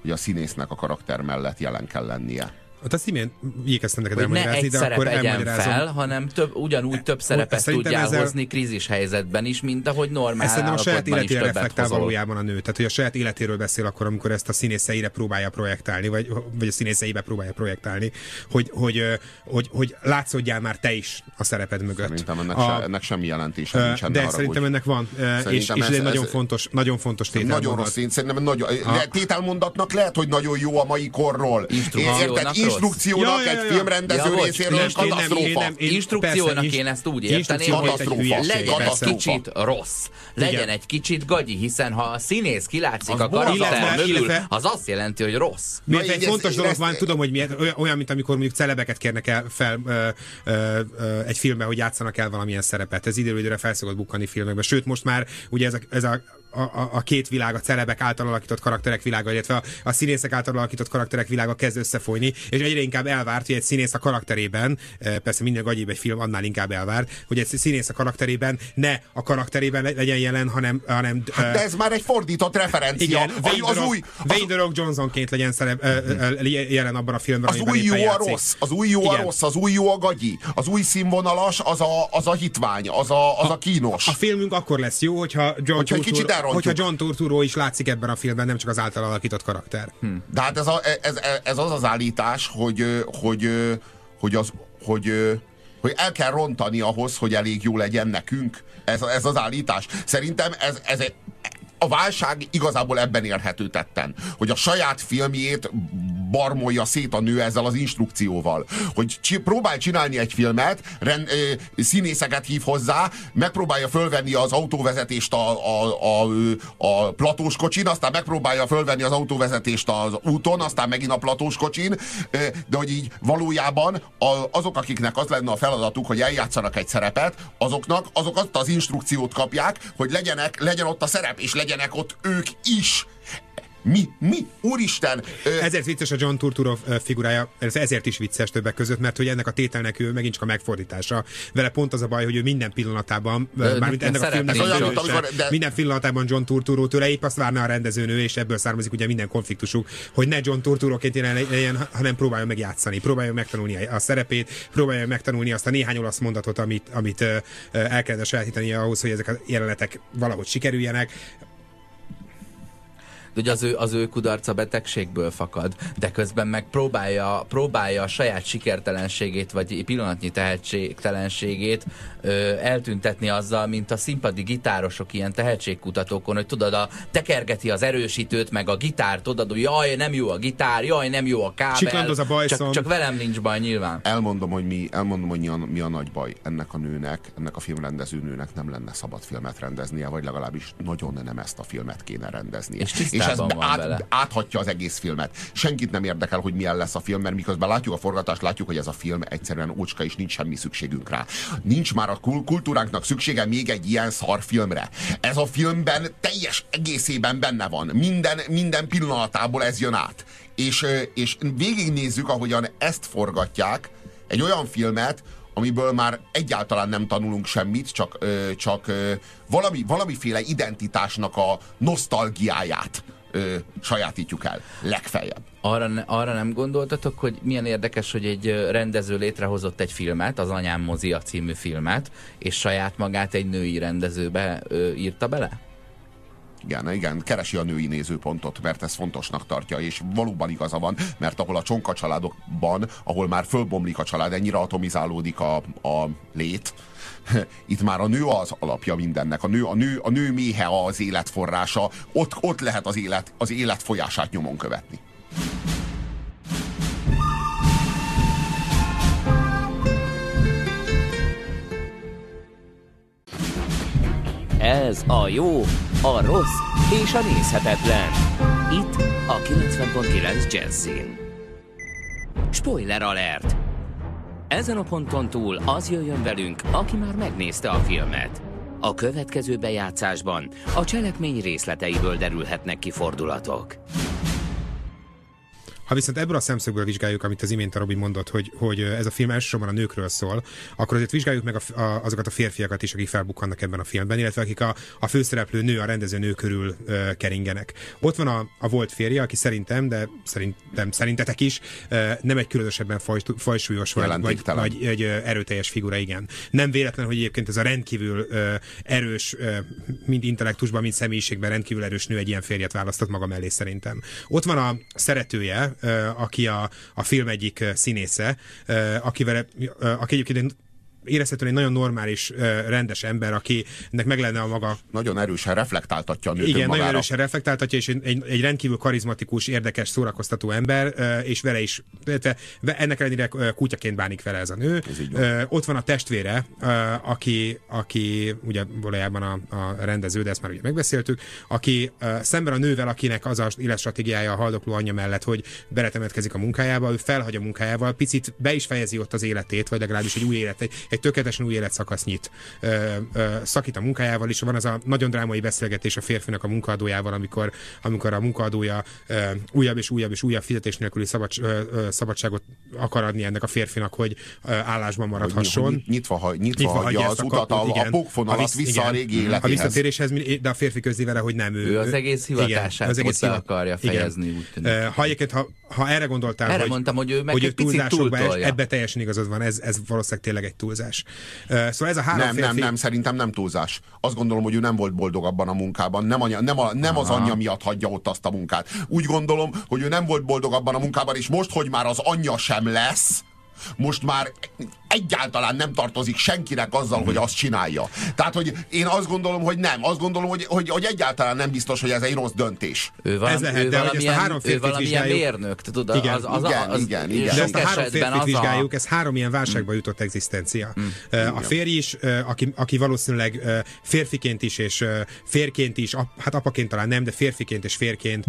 hogy a színésznek a karakter mellett jelen kell lennie. Hát azt imént igyekeztem neked Hogy ne elmagyarázni, egy de szerep akkor elmagyarázom. fel, hanem több, ugyanúgy több szerepet szerintem tudjál ezzel- hozni krízis helyzetben is, mint ahogy normál Ez szerintem a saját életére reflektál hozol. valójában a nő. Tehát, hogy a saját életéről beszél akkor, amikor ezt a színészeire próbálja projektálni, vagy, vagy a színészeibe próbálja projektálni, hogy, hogy, hogy, hogy, hogy látszódjál már te is a szereped mögött. Szerintem ennek, a, se, ennek semmi jelentése nincsen. ne De haragudj. szerintem ennek van, ö, és, Szerintem és ez ez- egy nagyon ez- fontos, nagyon fontos tételmondat. Nagyon rossz, szerintem nagyon, le, tételmondatnak lehet, hogy nagyon jó a mai korról. Instrukciónak? Instrukciónak Ja, ja, ja, egy filmrendező Ja, részéről én nem- én nem- Instrukciónak persze, én ezt úgy érteném, hülyeség, legyen egy kicsit rossz, legyen egy kicsit gagyi, hiszen ha a színész kilátszik Az a karakter mögül, az azt jelenti, hogy rossz. Miért egy fontos dolog van, tudom, hogy miért, olyan- mint amikor mondjuk celebeket kérnek el fel ö, ö, ö, egy filmbe, hogy játszanak el valamilyen szerepet. Ez időről időre fel szokott bukkani filmekbe. Sőt, most már ugye ez a, ez a a, a, a két világ, a celebek által alakított karakterek világa, illetve a, a színészek által alakított karakterek világa kezd összefolyni, és egyre inkább elvárt, hogy egy színész a karakterében, eh, persze minden gagyibb egy film annál inkább elvár, hogy egy színész a karakterében ne a karakterében le- legyen jelen, hanem, hanem eh, De ez már egy fordított referencia. igen, A- Wayne az új, Wayne The Rock Johnsonként legyen szerep, ö, jelen abban a filmben, az új jó a rossz, az új jó a rossz, az új jó a gagyi, az új színvonalas, az a, az a hitvány, az a, az a kínos. A filmünk akkor lesz jó, hogyha John, Hogyha kicsit elrontjuk. hogyha John Turturro is látszik ebben a filmben, nem csak az által alakított karakter. Hm. De hát ez, a, ez, ez az az állítás, hogy, hogy, hogy, az, hogy, hogy el kell rontani ahhoz, hogy elég jó legyen nekünk. Ez, ez az állítás. Szerintem ez, ez egy, a válság igazából ebben érhető tetten, hogy a saját filmjét barmolja szét a nő ezzel az instrukcióval. Hogy csi, próbál csinálni egy filmet, rend, ö, színészeket hív hozzá, megpróbálja fölvenni az autóvezetést a, a, a, a platós kocsin, aztán megpróbálja fölvenni az autóvezetést az úton, aztán megint a platós kocsin, ö, de hogy így valójában a, azok, akiknek az lenne a feladatuk, hogy eljátszanak egy szerepet, azoknak azok azt az instrukciót kapják, hogy legyenek, legyen ott a szerep, és legyenek ott ők is. Mi? Mi? Úristen! Ö, Ezért vicces a John Turturro figurája, ez ezért is vicces többek között, mert hogy ennek a tételnek ő megint csak a megfordítása. Vele pont az a baj, hogy ő minden pillanatában, De mármint ne- ennek a filmnek a olyan, amikor- de- minden pillanatában John Turturro tőle épp azt várna a rendezőnő, és ebből származik ugye minden konfliktusuk, hogy ne John Turturroként jelen legyen, hanem próbálja meg játszani, próbálja megtanulni a szerepét, próbálja megtanulni azt a néhány olasz mondatot, amit, amit el kellene sajátítani ahhoz, hogy ezek a jelenetek valahogy sikerüljenek. De ugye az ő, az ő kudarca betegségből fakad, de közben meg próbálja, próbálja a saját sikertelenségét, vagy pillanatnyi tehetségtelenségét ö, eltüntetni azzal, mint a színpadi gitárosok ilyen tehetségkutatókon, hogy tudod, a, tekergeti az erősítőt, meg a gitárt, tudod, hogy jaj, nem jó a gitár, jaj, nem jó a kábel. Csiklandoz a bajszom. csak, csak velem nincs baj nyilván. elmondom, hogy mi, elmondom, hogy mi a, mi a nagy baj. Ennek a nőnek, ennek a filmrendező nőnek nem lenne szabad filmet rendeznie, vagy legalábbis nagyon nem ezt a filmet kéne rendeznie. És és ez tisztában van át, vele. áthatja az egész filmet. Senkit nem érdekel, hogy milyen lesz a film, mert miközben látjuk a forgatást, látjuk, hogy ez a film egyszerűen ócska, és nincs semmi szükségünk rá. Nincs már a kul- kultúránknak szüksége még egy ilyen szar filmre. Ez a filmben teljes egészében benne van. Minden, minden pillanatából ez jön át. És, és végignézzük, ahogyan ezt forgatják, egy olyan filmet, amiből már egyáltalán nem tanulunk semmit, csak, ö, csak ö, valami, valamiféle identitásnak a nosztalgiáját ö, sajátítjuk el. Legfeljebb. Arra, ne- arra nem gondoltatok, hogy milyen érdekes, hogy egy rendező létrehozott egy filmet, az Anyám mozia című filmet, és saját magát egy női rendezőbe ö, írta bele? Igen, igen, keresi a női nézőpontot, mert ez fontosnak tartja, és valóban igaza van, mert ahol a csonka családokban, ahol már fölbomlik a család, ennyire atomizálódik a, a lét, itt már a nő az alapja mindennek, a nő, a nő, a nő méhe az életforrása, ott, ott lehet az élet, az élet folyását nyomon követni. Ez a jó, a rossz és a nézhetetlen. Itt a 90.9 Jazzin. Spoiler alert! Ezen a ponton túl az jöjjön velünk, aki már megnézte a filmet. A következő bejátszásban a cselekmény részleteiből derülhetnek ki fordulatok. Ha viszont ebből a szemszögből vizsgáljuk, amit az imént a Robi mondott, hogy, hogy ez a film elsősorban a nőkről szól, akkor azért vizsgáljuk meg a, a, azokat a férfiakat is, akik felbukkannak ebben a filmben, illetve akik a, a főszereplő nő, a rendező nő körül ö, keringenek. Ott van a, a volt férje, aki szerintem, de szerintem szerintetek is, ö, nem egy különösebben faj, fajsúlyos vagy, vagy, vagy egy erőteljes figura, igen. Nem véletlen, hogy egyébként ez a rendkívül ö, erős, ö, mind intellektusban, mind személyiségben rendkívül erős nő egy ilyen férjet választott maga mellé szerintem. Ott van a szeretője, ö, aki a, a film egyik színésze, akivel, aki egyébként érezhetően egy nagyon normális, rendes ember, akinek meg lenne a maga... Nagyon erősen reflektáltatja a nőt Igen, nagyon erősen reflektáltatja, és egy, egy rendkívül karizmatikus, érdekes, szórakoztató ember, és vele is, ennek ellenére kutyaként bánik vele ez a nő. Ez Ott van a testvére, aki, aki ugye valójában a, a rendező, de ezt már ugye megbeszéltük, aki szemben a nővel, akinek az a életstratégiája a haldokló anyja mellett, hogy beletemetkezik a munkájába, ő felhagy a munkájával, picit be is fejezi ott az életét, vagy legalábbis egy új élet, egy, egy tökéletesen új életszakasz nyit. Ö, ö, szakít a munkájával, és van az a nagyon drámai beszélgetés a férfinak a munkaadójával, amikor, amikor a munkaadója ö, újabb és újabb és újabb fizetés nélküli szabad, ö, ö, szabadságot akar adni ennek a férfinak, hogy ö, állásban maradhasson. Hogy nyitva, ha, nyitva, nyitva hagyja az utat, a, igen, a pokfonalat vissza igen, a régi életéhez. A visszatéréshez, de a férfi közli vele, hogy nem ő. Ő az egész hivatását igen, az egész hivat... akarja fejezni. Igen. Úgy ha egyébként, ha, ha erre gondoltál, erre hogy, mondtam, hogy ő meg hogy egy picit túltolja. ebbe teljesen igazad van, ez, ez valószínűleg tényleg egy túlzás túlzás. Szóval ez a három nem, férfi... nem, nem, szerintem nem túlzás. Azt gondolom, hogy ő nem volt boldog abban a munkában. Nem, anya, nem, a, nem az anyja miatt hagyja ott azt a munkát. Úgy gondolom, hogy ő nem volt boldog abban a munkában, és most, hogy már az anyja sem lesz, most már egyáltalán nem tartozik senkinek azzal, mm. hogy azt csinálja. Tehát, hogy én azt gondolom, hogy nem. Azt gondolom, hogy, hogy, hogy egyáltalán nem biztos, hogy ez egy rossz döntés. Ő, valami, ez lehet, ő de hogy ezt a három ő valamilyen mérnök, tudod? Igen, az, az, igen, az, igen, igen. De ezt a három férfit vizsgáljuk, a... ez három ilyen válságba jutott egzisztencia. Mm. A férj is, aki, aki valószínűleg férfiként is, és férként is, hát apaként talán nem, de férfiként és férként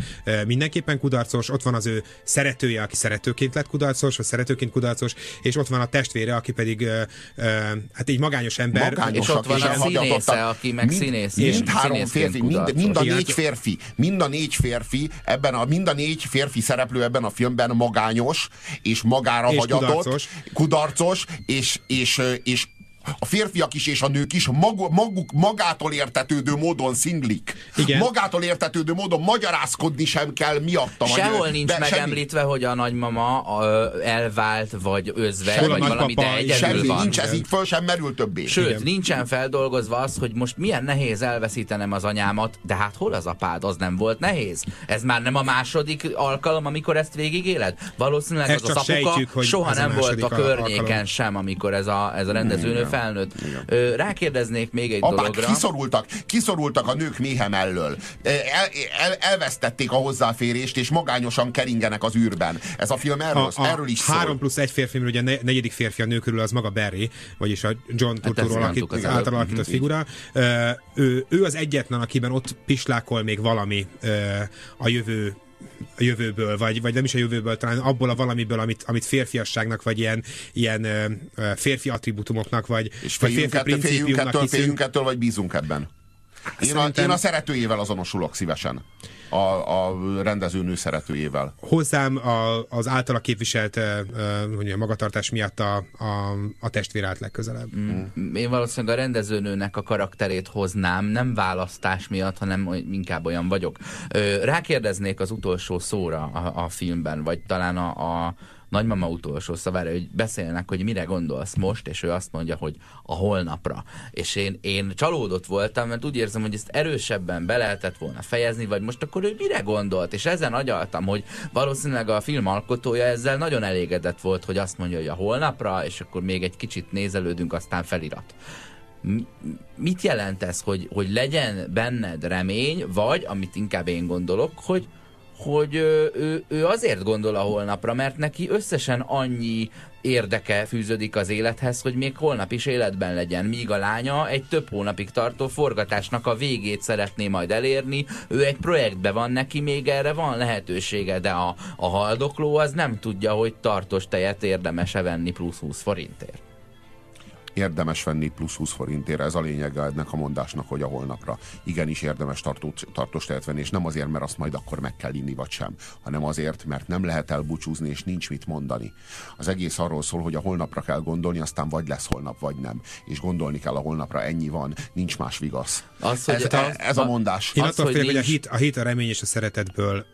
mindenképpen kudarcos. Ott van az ő szeretője, aki szeretőként lett kudarcos, vagy szeretőként kudarcos, és ott van a testvére, aki pedig uh, uh, hát így magányos ember. Magányos, és ott van a színésze, aki meg mind, színész. Mind három férfi, mind, mind, a négy férfi, mind a négy férfi, ebben a, mind a négy férfi szereplő ebben a filmben magányos, és magára és hagyatott, kudarcos, kudarcos és, és, és a férfiak is és a nők is mag, maguk magától értetődő módon szinglik. Igen. Magától értetődő módon magyarázkodni sem kell miatta. Sehol nincs de megemlítve, semmi. hogy a nagymama a, elvált, vagy özvegy, vagy valami, de egyedül semmi, van. nincs, ez így föl sem merül többé. Sőt, Igen. nincsen feldolgozva az, hogy most milyen nehéz elveszítenem az anyámat, de hát hol az apád, az nem volt nehéz. Ez már nem a második alkalom, amikor ezt végigéled? Valószínűleg ezt az az apuka sejtjük, soha nem volt a környéken alkalom. sem, amikor ez a, ez a rendezőnő felnőtt. Rákérdeznék még egy Apák dologra. kiszorultak, kiszorultak a nők méhe mellől. El, el, elvesztették a hozzáférést, és magányosan keringenek az űrben. Ez a film erről, a, a erről is szól. Három plusz egy férfi, ugye a negyedik férfi a nő körül az maga Barry, vagyis a John hát Turturro alakít, által alakított mhm, figura. Ő, ő az egyetlen, akiben ott pislákol még valami a jövő a jövőből, vagy, vagy nem is a jövőből, talán abból a valamiből, amit, amit férfiasságnak, vagy ilyen, ilyen férfi attribútumoknak, vagy, És vagy férfi féljünk ettől, féljünk ettől, vagy bízunk ebben? Én, Szerintem... a, én a szeretőjével azonosulok szívesen a, a rendezőnő szeretőjével. Hozzám a, az általa képviselt hogy a magatartás miatt a, a, a testvér állt legközelebb. Mm. Én valószínűleg a rendezőnőnek a karakterét hoznám, nem választás miatt, hanem inkább olyan vagyok. Rákérdeznék az utolsó szóra a, a filmben, vagy talán a, a nagymama utolsó szavára, hogy beszélnek, hogy mire gondolsz most, és ő azt mondja, hogy a holnapra. És én, én csalódott voltam, mert úgy érzem, hogy ezt erősebben be lehetett volna fejezni, vagy most akkor ő mire gondolt, és ezen agyaltam, hogy valószínűleg a film alkotója ezzel nagyon elégedett volt, hogy azt mondja, hogy a holnapra, és akkor még egy kicsit nézelődünk, aztán felirat mit jelent ez, hogy, hogy legyen benned remény, vagy, amit inkább én gondolok, hogy, hogy ő, ő azért gondol a holnapra, mert neki összesen annyi érdeke fűződik az élethez, hogy még holnap is életben legyen, míg a lánya egy több hónapig tartó forgatásnak a végét szeretné majd elérni, ő egy projektbe van neki, még erre van lehetősége, de a, a haldokló az nem tudja, hogy tartós tejet érdemes-e venni plusz 20 forintért. Érdemes venni plusz 20 forintért, ez a lényeg ennek a mondásnak, hogy a holnapra. Igenis érdemes tartó, tartós tejet venni, és nem azért, mert azt majd akkor meg kell inni, vagy sem, hanem azért, mert nem lehet elbúcsúzni, és nincs mit mondani. Az egész arról szól, hogy a holnapra kell gondolni, aztán vagy lesz holnap, vagy nem. És gondolni kell a holnapra, ennyi van, nincs más vigasz. Az, ez, ez, ez a mondás. Én attól félek, hogy a hit, a hit, a remény és a szeretetből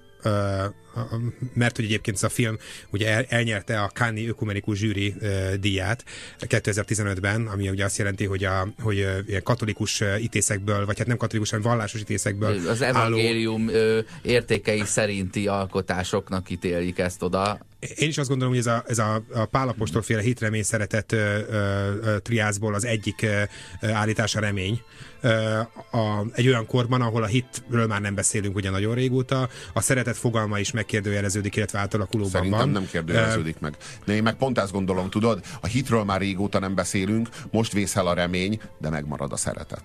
mert hogy egyébként ez a film ugye el, elnyerte a Cannes ökumenikus zsűri díját 2015-ben, ami ugye azt jelenti, hogy, a, hogy ilyen katolikus ítészekből, vagy hát nem katolikus, hanem vallásos ítészekből Az evangélium álló... értékei szerinti alkotásoknak ítélik ezt oda. Én is azt gondolom, hogy ez a, ez a, a Pálapostól féle hitremény szeretett ö, ö, triászból az egyik ö, állítása remény. Ö, a, egy olyan korban, ahol a hitről már nem beszélünk ugye nagyon régóta, a szeretet fogalma is megkérdőjeleződik, illetve átalakulóban Szerintem van. nem kérdőjeleződik uh, meg. De én meg pont ezt gondolom, tudod, a hitről már régóta nem beszélünk, most vészel a remény, de megmarad a szeretet.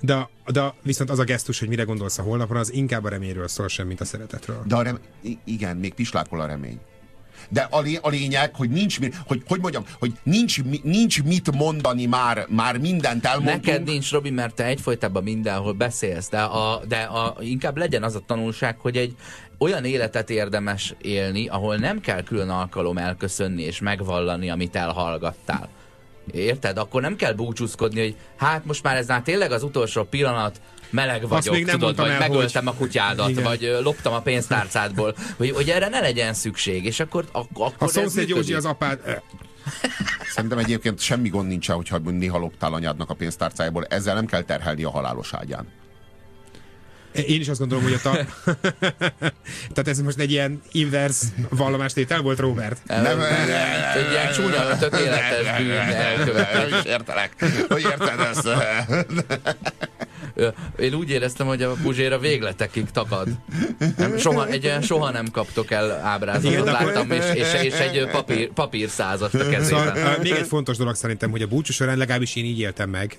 De, de viszont az a gesztus, hogy mire gondolsz a holnapra, az inkább a reményről szól sem, mint a szeretetről. De a rem... igen, még pislákol a remény de a, lé, a lényeg, hogy nincs, hogy, hogy mondjam, hogy nincs, nincs mit mondani már, már mindent elmondtunk. Neked nincs, Robi, mert te egyfolytában mindenhol beszélsz, de, a, de a, inkább legyen az a tanulság, hogy egy olyan életet érdemes élni, ahol nem kell külön alkalom elköszönni és megvallani, amit elhallgattál. Érted? Akkor nem kell búcsúzkodni, hogy hát most már ez már tényleg az utolsó pillanat, meleg vagyok, még nem tudod, vagy el, megöltem hogy... a kutyádat, Igen. vagy loptam a pénztárcádból, hogy, hogy erre ne legyen szükség, és akkor, akkor A szomszéd Józsi az apád... Szerintem egyébként semmi gond nincsen, hogyha néha loptál anyádnak a pénztárcájából, ezzel nem kell terhelni a halálos ágyán. Én is azt gondolom, hogy a ta... Tehát ez most egy ilyen inverse vallomástétel volt, Robert? Nem, nem, egy ilyen csúnya, tökéletes bűn elkövetés. Értelek. Hogy érted ezt? én úgy éreztem, hogy a Puzsér végletekig takad. Nem, soha, egy soha nem kaptok el ábrázatot, láttam, és, és, és egy papír, papírszázast a kezében. Szóval, még egy fontos dolog szerintem, hogy a búcsú során legalábbis én így éltem meg,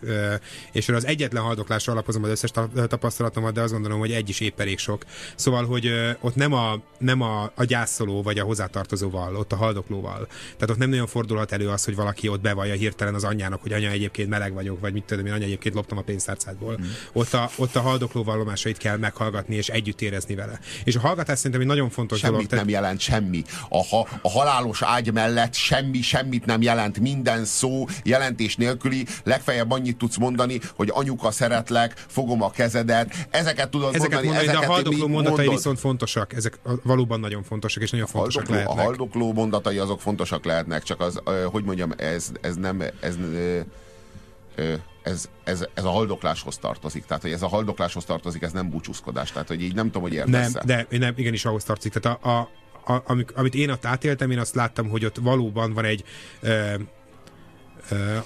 és az egyetlen haldoklásra alapozom az összes tapasztalatomat, de azt gondolom, hogy egy is épp elég sok. Szóval, hogy ott nem a, nem a, a gyászoló vagy a hozzátartozóval, ott a haldoklóval. Tehát ott nem nagyon fordulhat elő az, hogy valaki ott bevallja hirtelen az anyjának, hogy anya egyébként meleg vagyok, vagy mit tudom én, anya egyébként loptam a pénztárcádból. Hmm ott a, ott a haldokló vallomásait kell meghallgatni és együtt érezni vele. És a hallgatás szerintem egy nagyon fontos semmit dolog. Semmit nem jelent, semmi. A, ha, a halálos ágy mellett semmi, semmit nem jelent. Minden szó jelentés nélküli. Legfeljebb annyit tudsz mondani, hogy anyuka szeretlek, fogom a kezedet. Ezeket tudod ezeket mondani. mondani ezeket de a haldokló mondatai mondod. viszont fontosak. Ezek valóban nagyon fontosak és nagyon a fontosak haldokló, lehetnek. A haldokló mondatai azok fontosak lehetnek, csak az, hogy mondjam, ez, ez nem... Ez, ez, ez, ez a haldokláshoz tartozik. Tehát, hogy ez a haldokláshoz tartozik, ez nem búcsúzkodás. Tehát, hogy így nem tudom, hogy értesz Nem, de nem, igenis ahhoz tartozik. Tehát a, a, a, amit, amit én ott átéltem, én azt láttam, hogy ott valóban van egy ö, ö,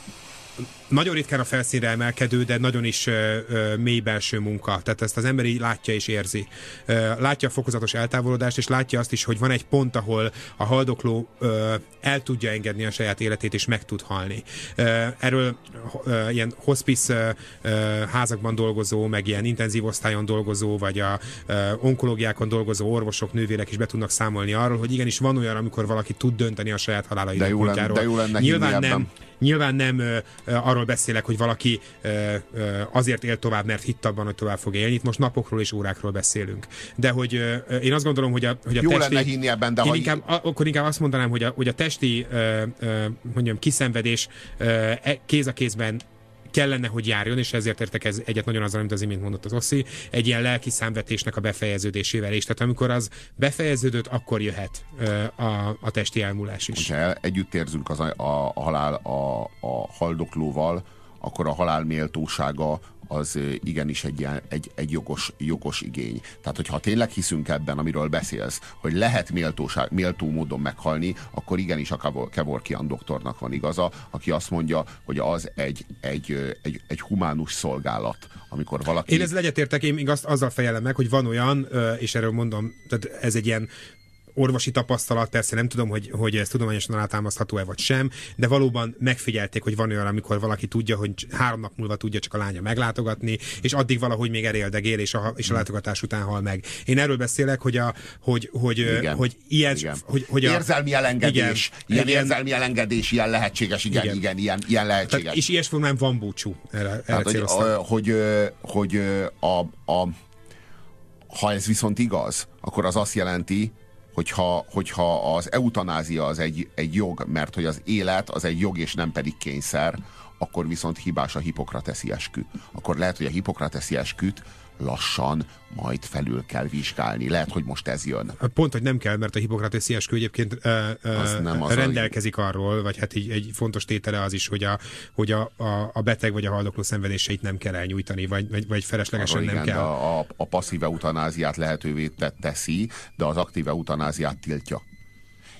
nagyon ritkán a felszínre emelkedő, de nagyon is ö, ö, mély belső munka. Tehát ezt az ember így látja és érzi. Ö, látja a fokozatos eltávolodást, és látja azt is, hogy van egy pont, ahol a haldokló ö, el tudja engedni a saját életét, és meg tud halni. Ö, erről ö, ilyen hospice ö, házakban dolgozó, meg ilyen intenzív osztályon dolgozó, vagy a ö, onkológiákon dolgozó orvosok, nővérek is be tudnak számolni arról, hogy igenis van olyan, amikor valaki tud dönteni a saját halála de jó lenne, de jó lenne Nyilván nem, nyilván nem ö, arról arról beszélek, hogy valaki ö, ö, azért él tovább, mert hitt abban, hogy tovább fog élni. Itt most napokról és órákról beszélünk. De hogy ö, én azt gondolom, hogy a, hogy a Jó testi... lenne hinni ebben, de én ha... inkább, akkor inkább azt mondanám, hogy a, hogy a testi ö, ö, mondjam, kiszenvedés ö, e, kéz a kézben kellene, hogy járjon, és ezért értek ez egyet nagyon azzal, amit az imént mondott az Oszi, egy ilyen lelki számvetésnek a befejeződésével is. Tehát amikor az befejeződött, akkor jöhet a, a testi elmúlás is. Ha együtt érzünk az a, a, halál a, a haldoklóval, akkor a halál méltósága az igenis egy, egy, egy jogos, jogos igény. Tehát, hogyha tényleg hiszünk ebben, amiről beszélsz, hogy lehet méltóság, méltó módon meghalni, akkor igenis a Kevorkian doktornak van igaza, aki azt mondja, hogy az egy, egy, egy, egy humánus szolgálat, amikor valaki... Én ezzel egyetértek, én még azt, azzal fejelem meg, hogy van olyan, és erről mondom, tehát ez egy ilyen orvosi tapasztalat, persze nem tudom, hogy, hogy ez tudományosan alátámasztható-e vagy sem, de valóban megfigyelték, hogy van olyan, amikor valaki tudja, hogy három nap múlva tudja csak a lánya meglátogatni, és addig valahogy még eléldegél, és a, és a látogatás után hal meg. Én erről beszélek, hogy, a, hogy, hogy, Igen. hogy ilyen, Igen. hogy, hogy a, érzelmi elengedés, Igen. ilyen Igen. érzelmi elengedés, ilyen lehetséges, igen, igen, Igen. ilyen, ilyen lehetséges. tehát, és ilyes formán van búcsú. Erre, erre Tehát, hogy, hogy, hogy a, a, ha ez viszont igaz, akkor az azt jelenti, hogyha, hogyha az eutanázia az egy, egy jog, mert hogy az élet az egy jog és nem pedig kényszer, akkor viszont hibás a hipokrateszi eskü. Akkor lehet, hogy a hipokrateszi esküt lassan majd felül kell vizsgálni. Lehet, hogy most ez jön. Pont, hogy nem kell, mert a Hippokrates eskü egyébként ö, Az nem az a- rendelkezik arról, vagy hát így egy fontos tétele az is, hogy a, hogy a, a, a beteg vagy a haldokló szenvedéseit nem kell elnyújtani, vagy, vagy, vagy feleslegesen Arról nem igen, kell. A, a, a passzív eutanáziát lehetővé te- teszi, de az aktív eutanáziát tiltja.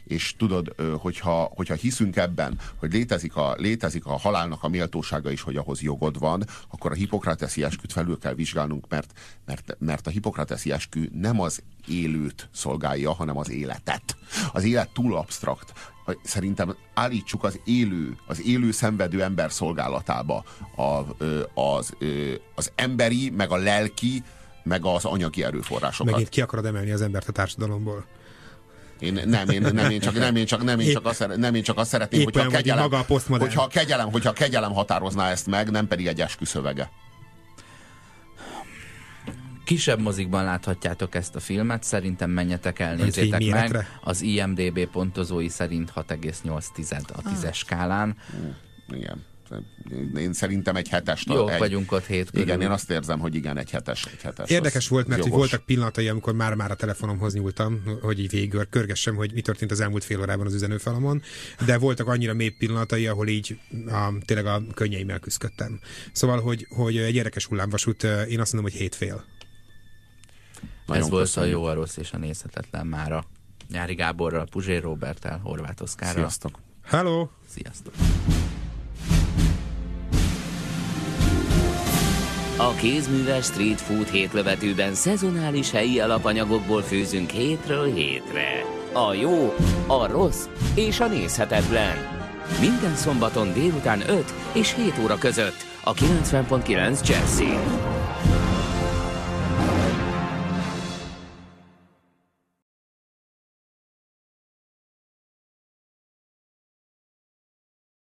És tudod, hogyha, hogyha hiszünk ebben, hogy létezik a, létezik a halálnak a méltósága is, hogy ahhoz jogod van, akkor a hipokrateszi esküt felül kell vizsgálnunk, mert, mert, mert a hipokrateszi eskü nem az élőt szolgálja, hanem az életet. Az élet túl absztrakt. Szerintem állítsuk az élő, az élő szenvedő ember szolgálatába a, az, az emberi, meg a lelki, meg az anyagi erőforrásokat. Megint ki akarod emelni az embert a társadalomból. Én nem, én nem, én csak, nem, én csak, nem, én csak, azt, nem, én csak azt szeretném, Épp hogyha a, olyan vagy, kegyelem, maga a hogyha, a kegyelem, hogyha a kegyelem határozná ezt meg, nem pedig egy esküszövege. Kisebb mozikban láthatjátok ezt a filmet, szerintem menjetek el, nézzétek meg. Az IMDB pontozói szerint 6,8 a 10-es skálán. Igen. Én szerintem egy hetes. Jók egy, vagyunk ott hét körül. Igen, én azt érzem, hogy igen, egy hetes. Egy hetes Érdekes volt, mert hogy voltak pillanatai, amikor már-már a telefonomhoz nyúltam, hogy így végig körgessem, hogy mi történt az elmúlt fél órában az üzenőfalamon, de voltak annyira mély pillanatai, ahol így a, tényleg a könnyeimmel küzdöttem. Szóval, hogy, hogy egy érdekes hullámvasút, én azt mondom, hogy hétfél. Nagyon Ez volt köszönjük. a jó, a rossz és a nézhetetlen mára. Nyári Gáborral, Puzsér Robertel, Horváth Oszkárral. Sziasztok. Hello! Sziasztok! A kézműves street food hétlövetőben szezonális helyi alapanyagokból főzünk hétről hétre. A jó, a rossz és a nézhetetlen. Minden szombaton délután 5 és 7 óra között a 90.9 Jazzin.